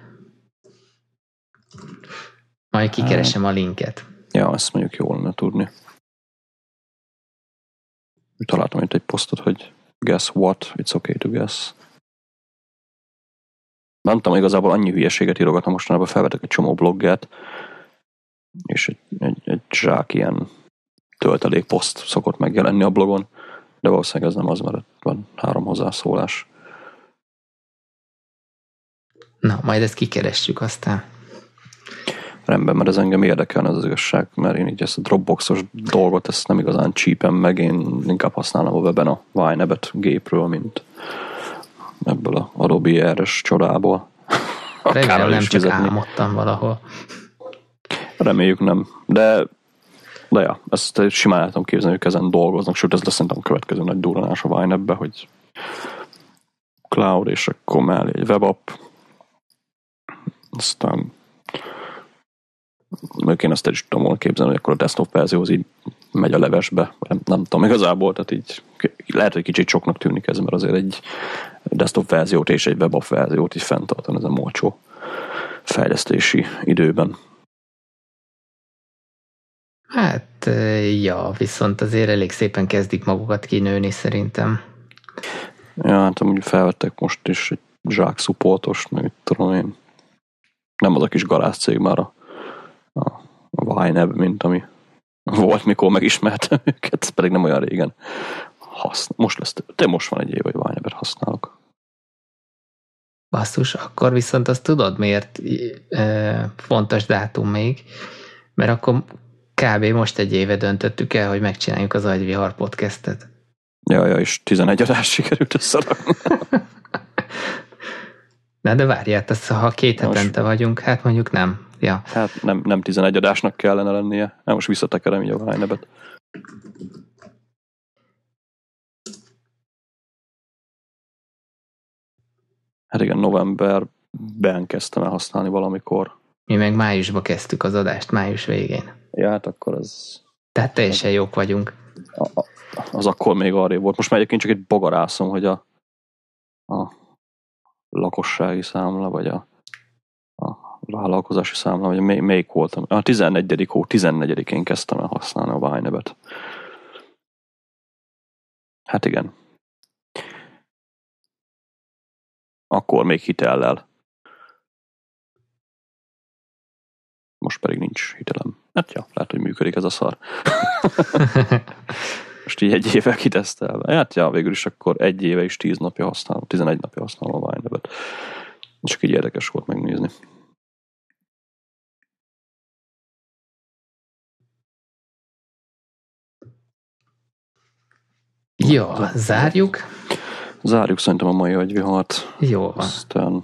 Majd kikeresem a linket. Ja, ezt mondjuk jól lenne tudni. Találtam itt egy posztot, hogy guess what, it's okay to guess. Nem tudom, igazából annyi hülyeséget írogattam mostanában, felvetek egy csomó blogget, és egy, egy, egy zsák ilyen töltelék poszt szokott megjelenni a blogon, de valószínűleg ez nem az, mert van három hozzászólás. Na, majd ezt kikeressük aztán. Rendben, mert ez engem érdekel az igazság, mert én így ezt a Dropboxos dolgot, ezt nem igazán csípem meg, én inkább használom a webben a Winebet gépről, mint ebből a Adobe RS csodából. Remélem nem csak fizetni. álmodtam valahol. Reméljük nem, de de ja, ezt simán tudom képzelni, hogy ezen dolgoznak, sőt ez lesz szerintem a következő nagy duranás a Winebbe, hogy cloud, és akkor mellé egy webapp, aztán Mondjuk én azt el is tudom volna képzelni, hogy akkor a desktop verzió az így megy a levesbe, nem, nem tudom igazából, tehát így lehet, hogy kicsit soknak tűnik ez, mert azért egy desktop verziót és egy web verziót is fenntartani ez a molcsó fejlesztési időben. Hát, ja, viszont azért elég szépen kezdik magukat kinőni szerintem. Ja, hát amúgy felvettek most is egy zsák supportos, meg tudom én. Nem az a kis cég már a, a, a YNAB, mint ami volt, mikor megismertem őket, ez pedig nem olyan régen. Haszn- most lesz, te most van egy év, hogy YNAB-et használok. Basszus, akkor viszont azt tudod, miért e, fontos dátum még, mert akkor kb. most egy éve döntöttük el, hogy megcsináljuk az Agyvihar podcastet. Ja, ja, és 11 adás sikerült összerakni. [LAUGHS] Na de várjál, ez, ha két hetente vagyunk, hát mondjuk nem. Ja. Hát nem, nem 11 adásnak kellene lennie. Nem, most visszatekerem így a Vájnebet. Hát igen, novemberben kezdtem el használni valamikor. Mi meg májusban kezdtük az adást, május végén. Ja, hát akkor az... Tehát teljesen jók vagyunk. A, a, az akkor még arra volt. Most már egyébként csak egy bogarászom, hogy a, a lakossági számla, vagy a, a vállalkozási számla, vagy mely, melyik voltam. A 14. hó 14-én kezdtem el használni a Vájnebet. Hát igen. Akkor még hitellel. Most pedig nincs hitelem. Hát ja, lehet, hogy működik ez a szar. [LAUGHS] [LAUGHS] Most így egy éve kitesztelve. Hát ja, végül is akkor egy éve is tíz napja használom, 11 napja használom a Vine Csak így érdekes volt megnézni. Jó, zárjuk. Zárjuk szerintem a mai agyvihart. Jó. Aztán...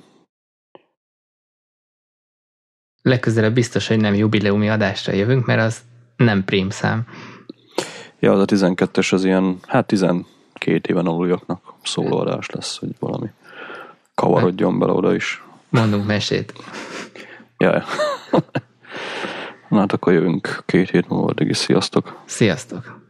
Legközelebb biztos, hogy nem jubileumi adásra jövünk, mert az nem prím szám. Ja, az a 12-es az ilyen, hát 12 éven aluljaknak szóló adás lesz, hogy valami kavarodjon bele oda is. Mondunk mesét. Ja, [LAUGHS] Na hát akkor jövünk két hét múlva, addig is sziasztok. Sziasztok.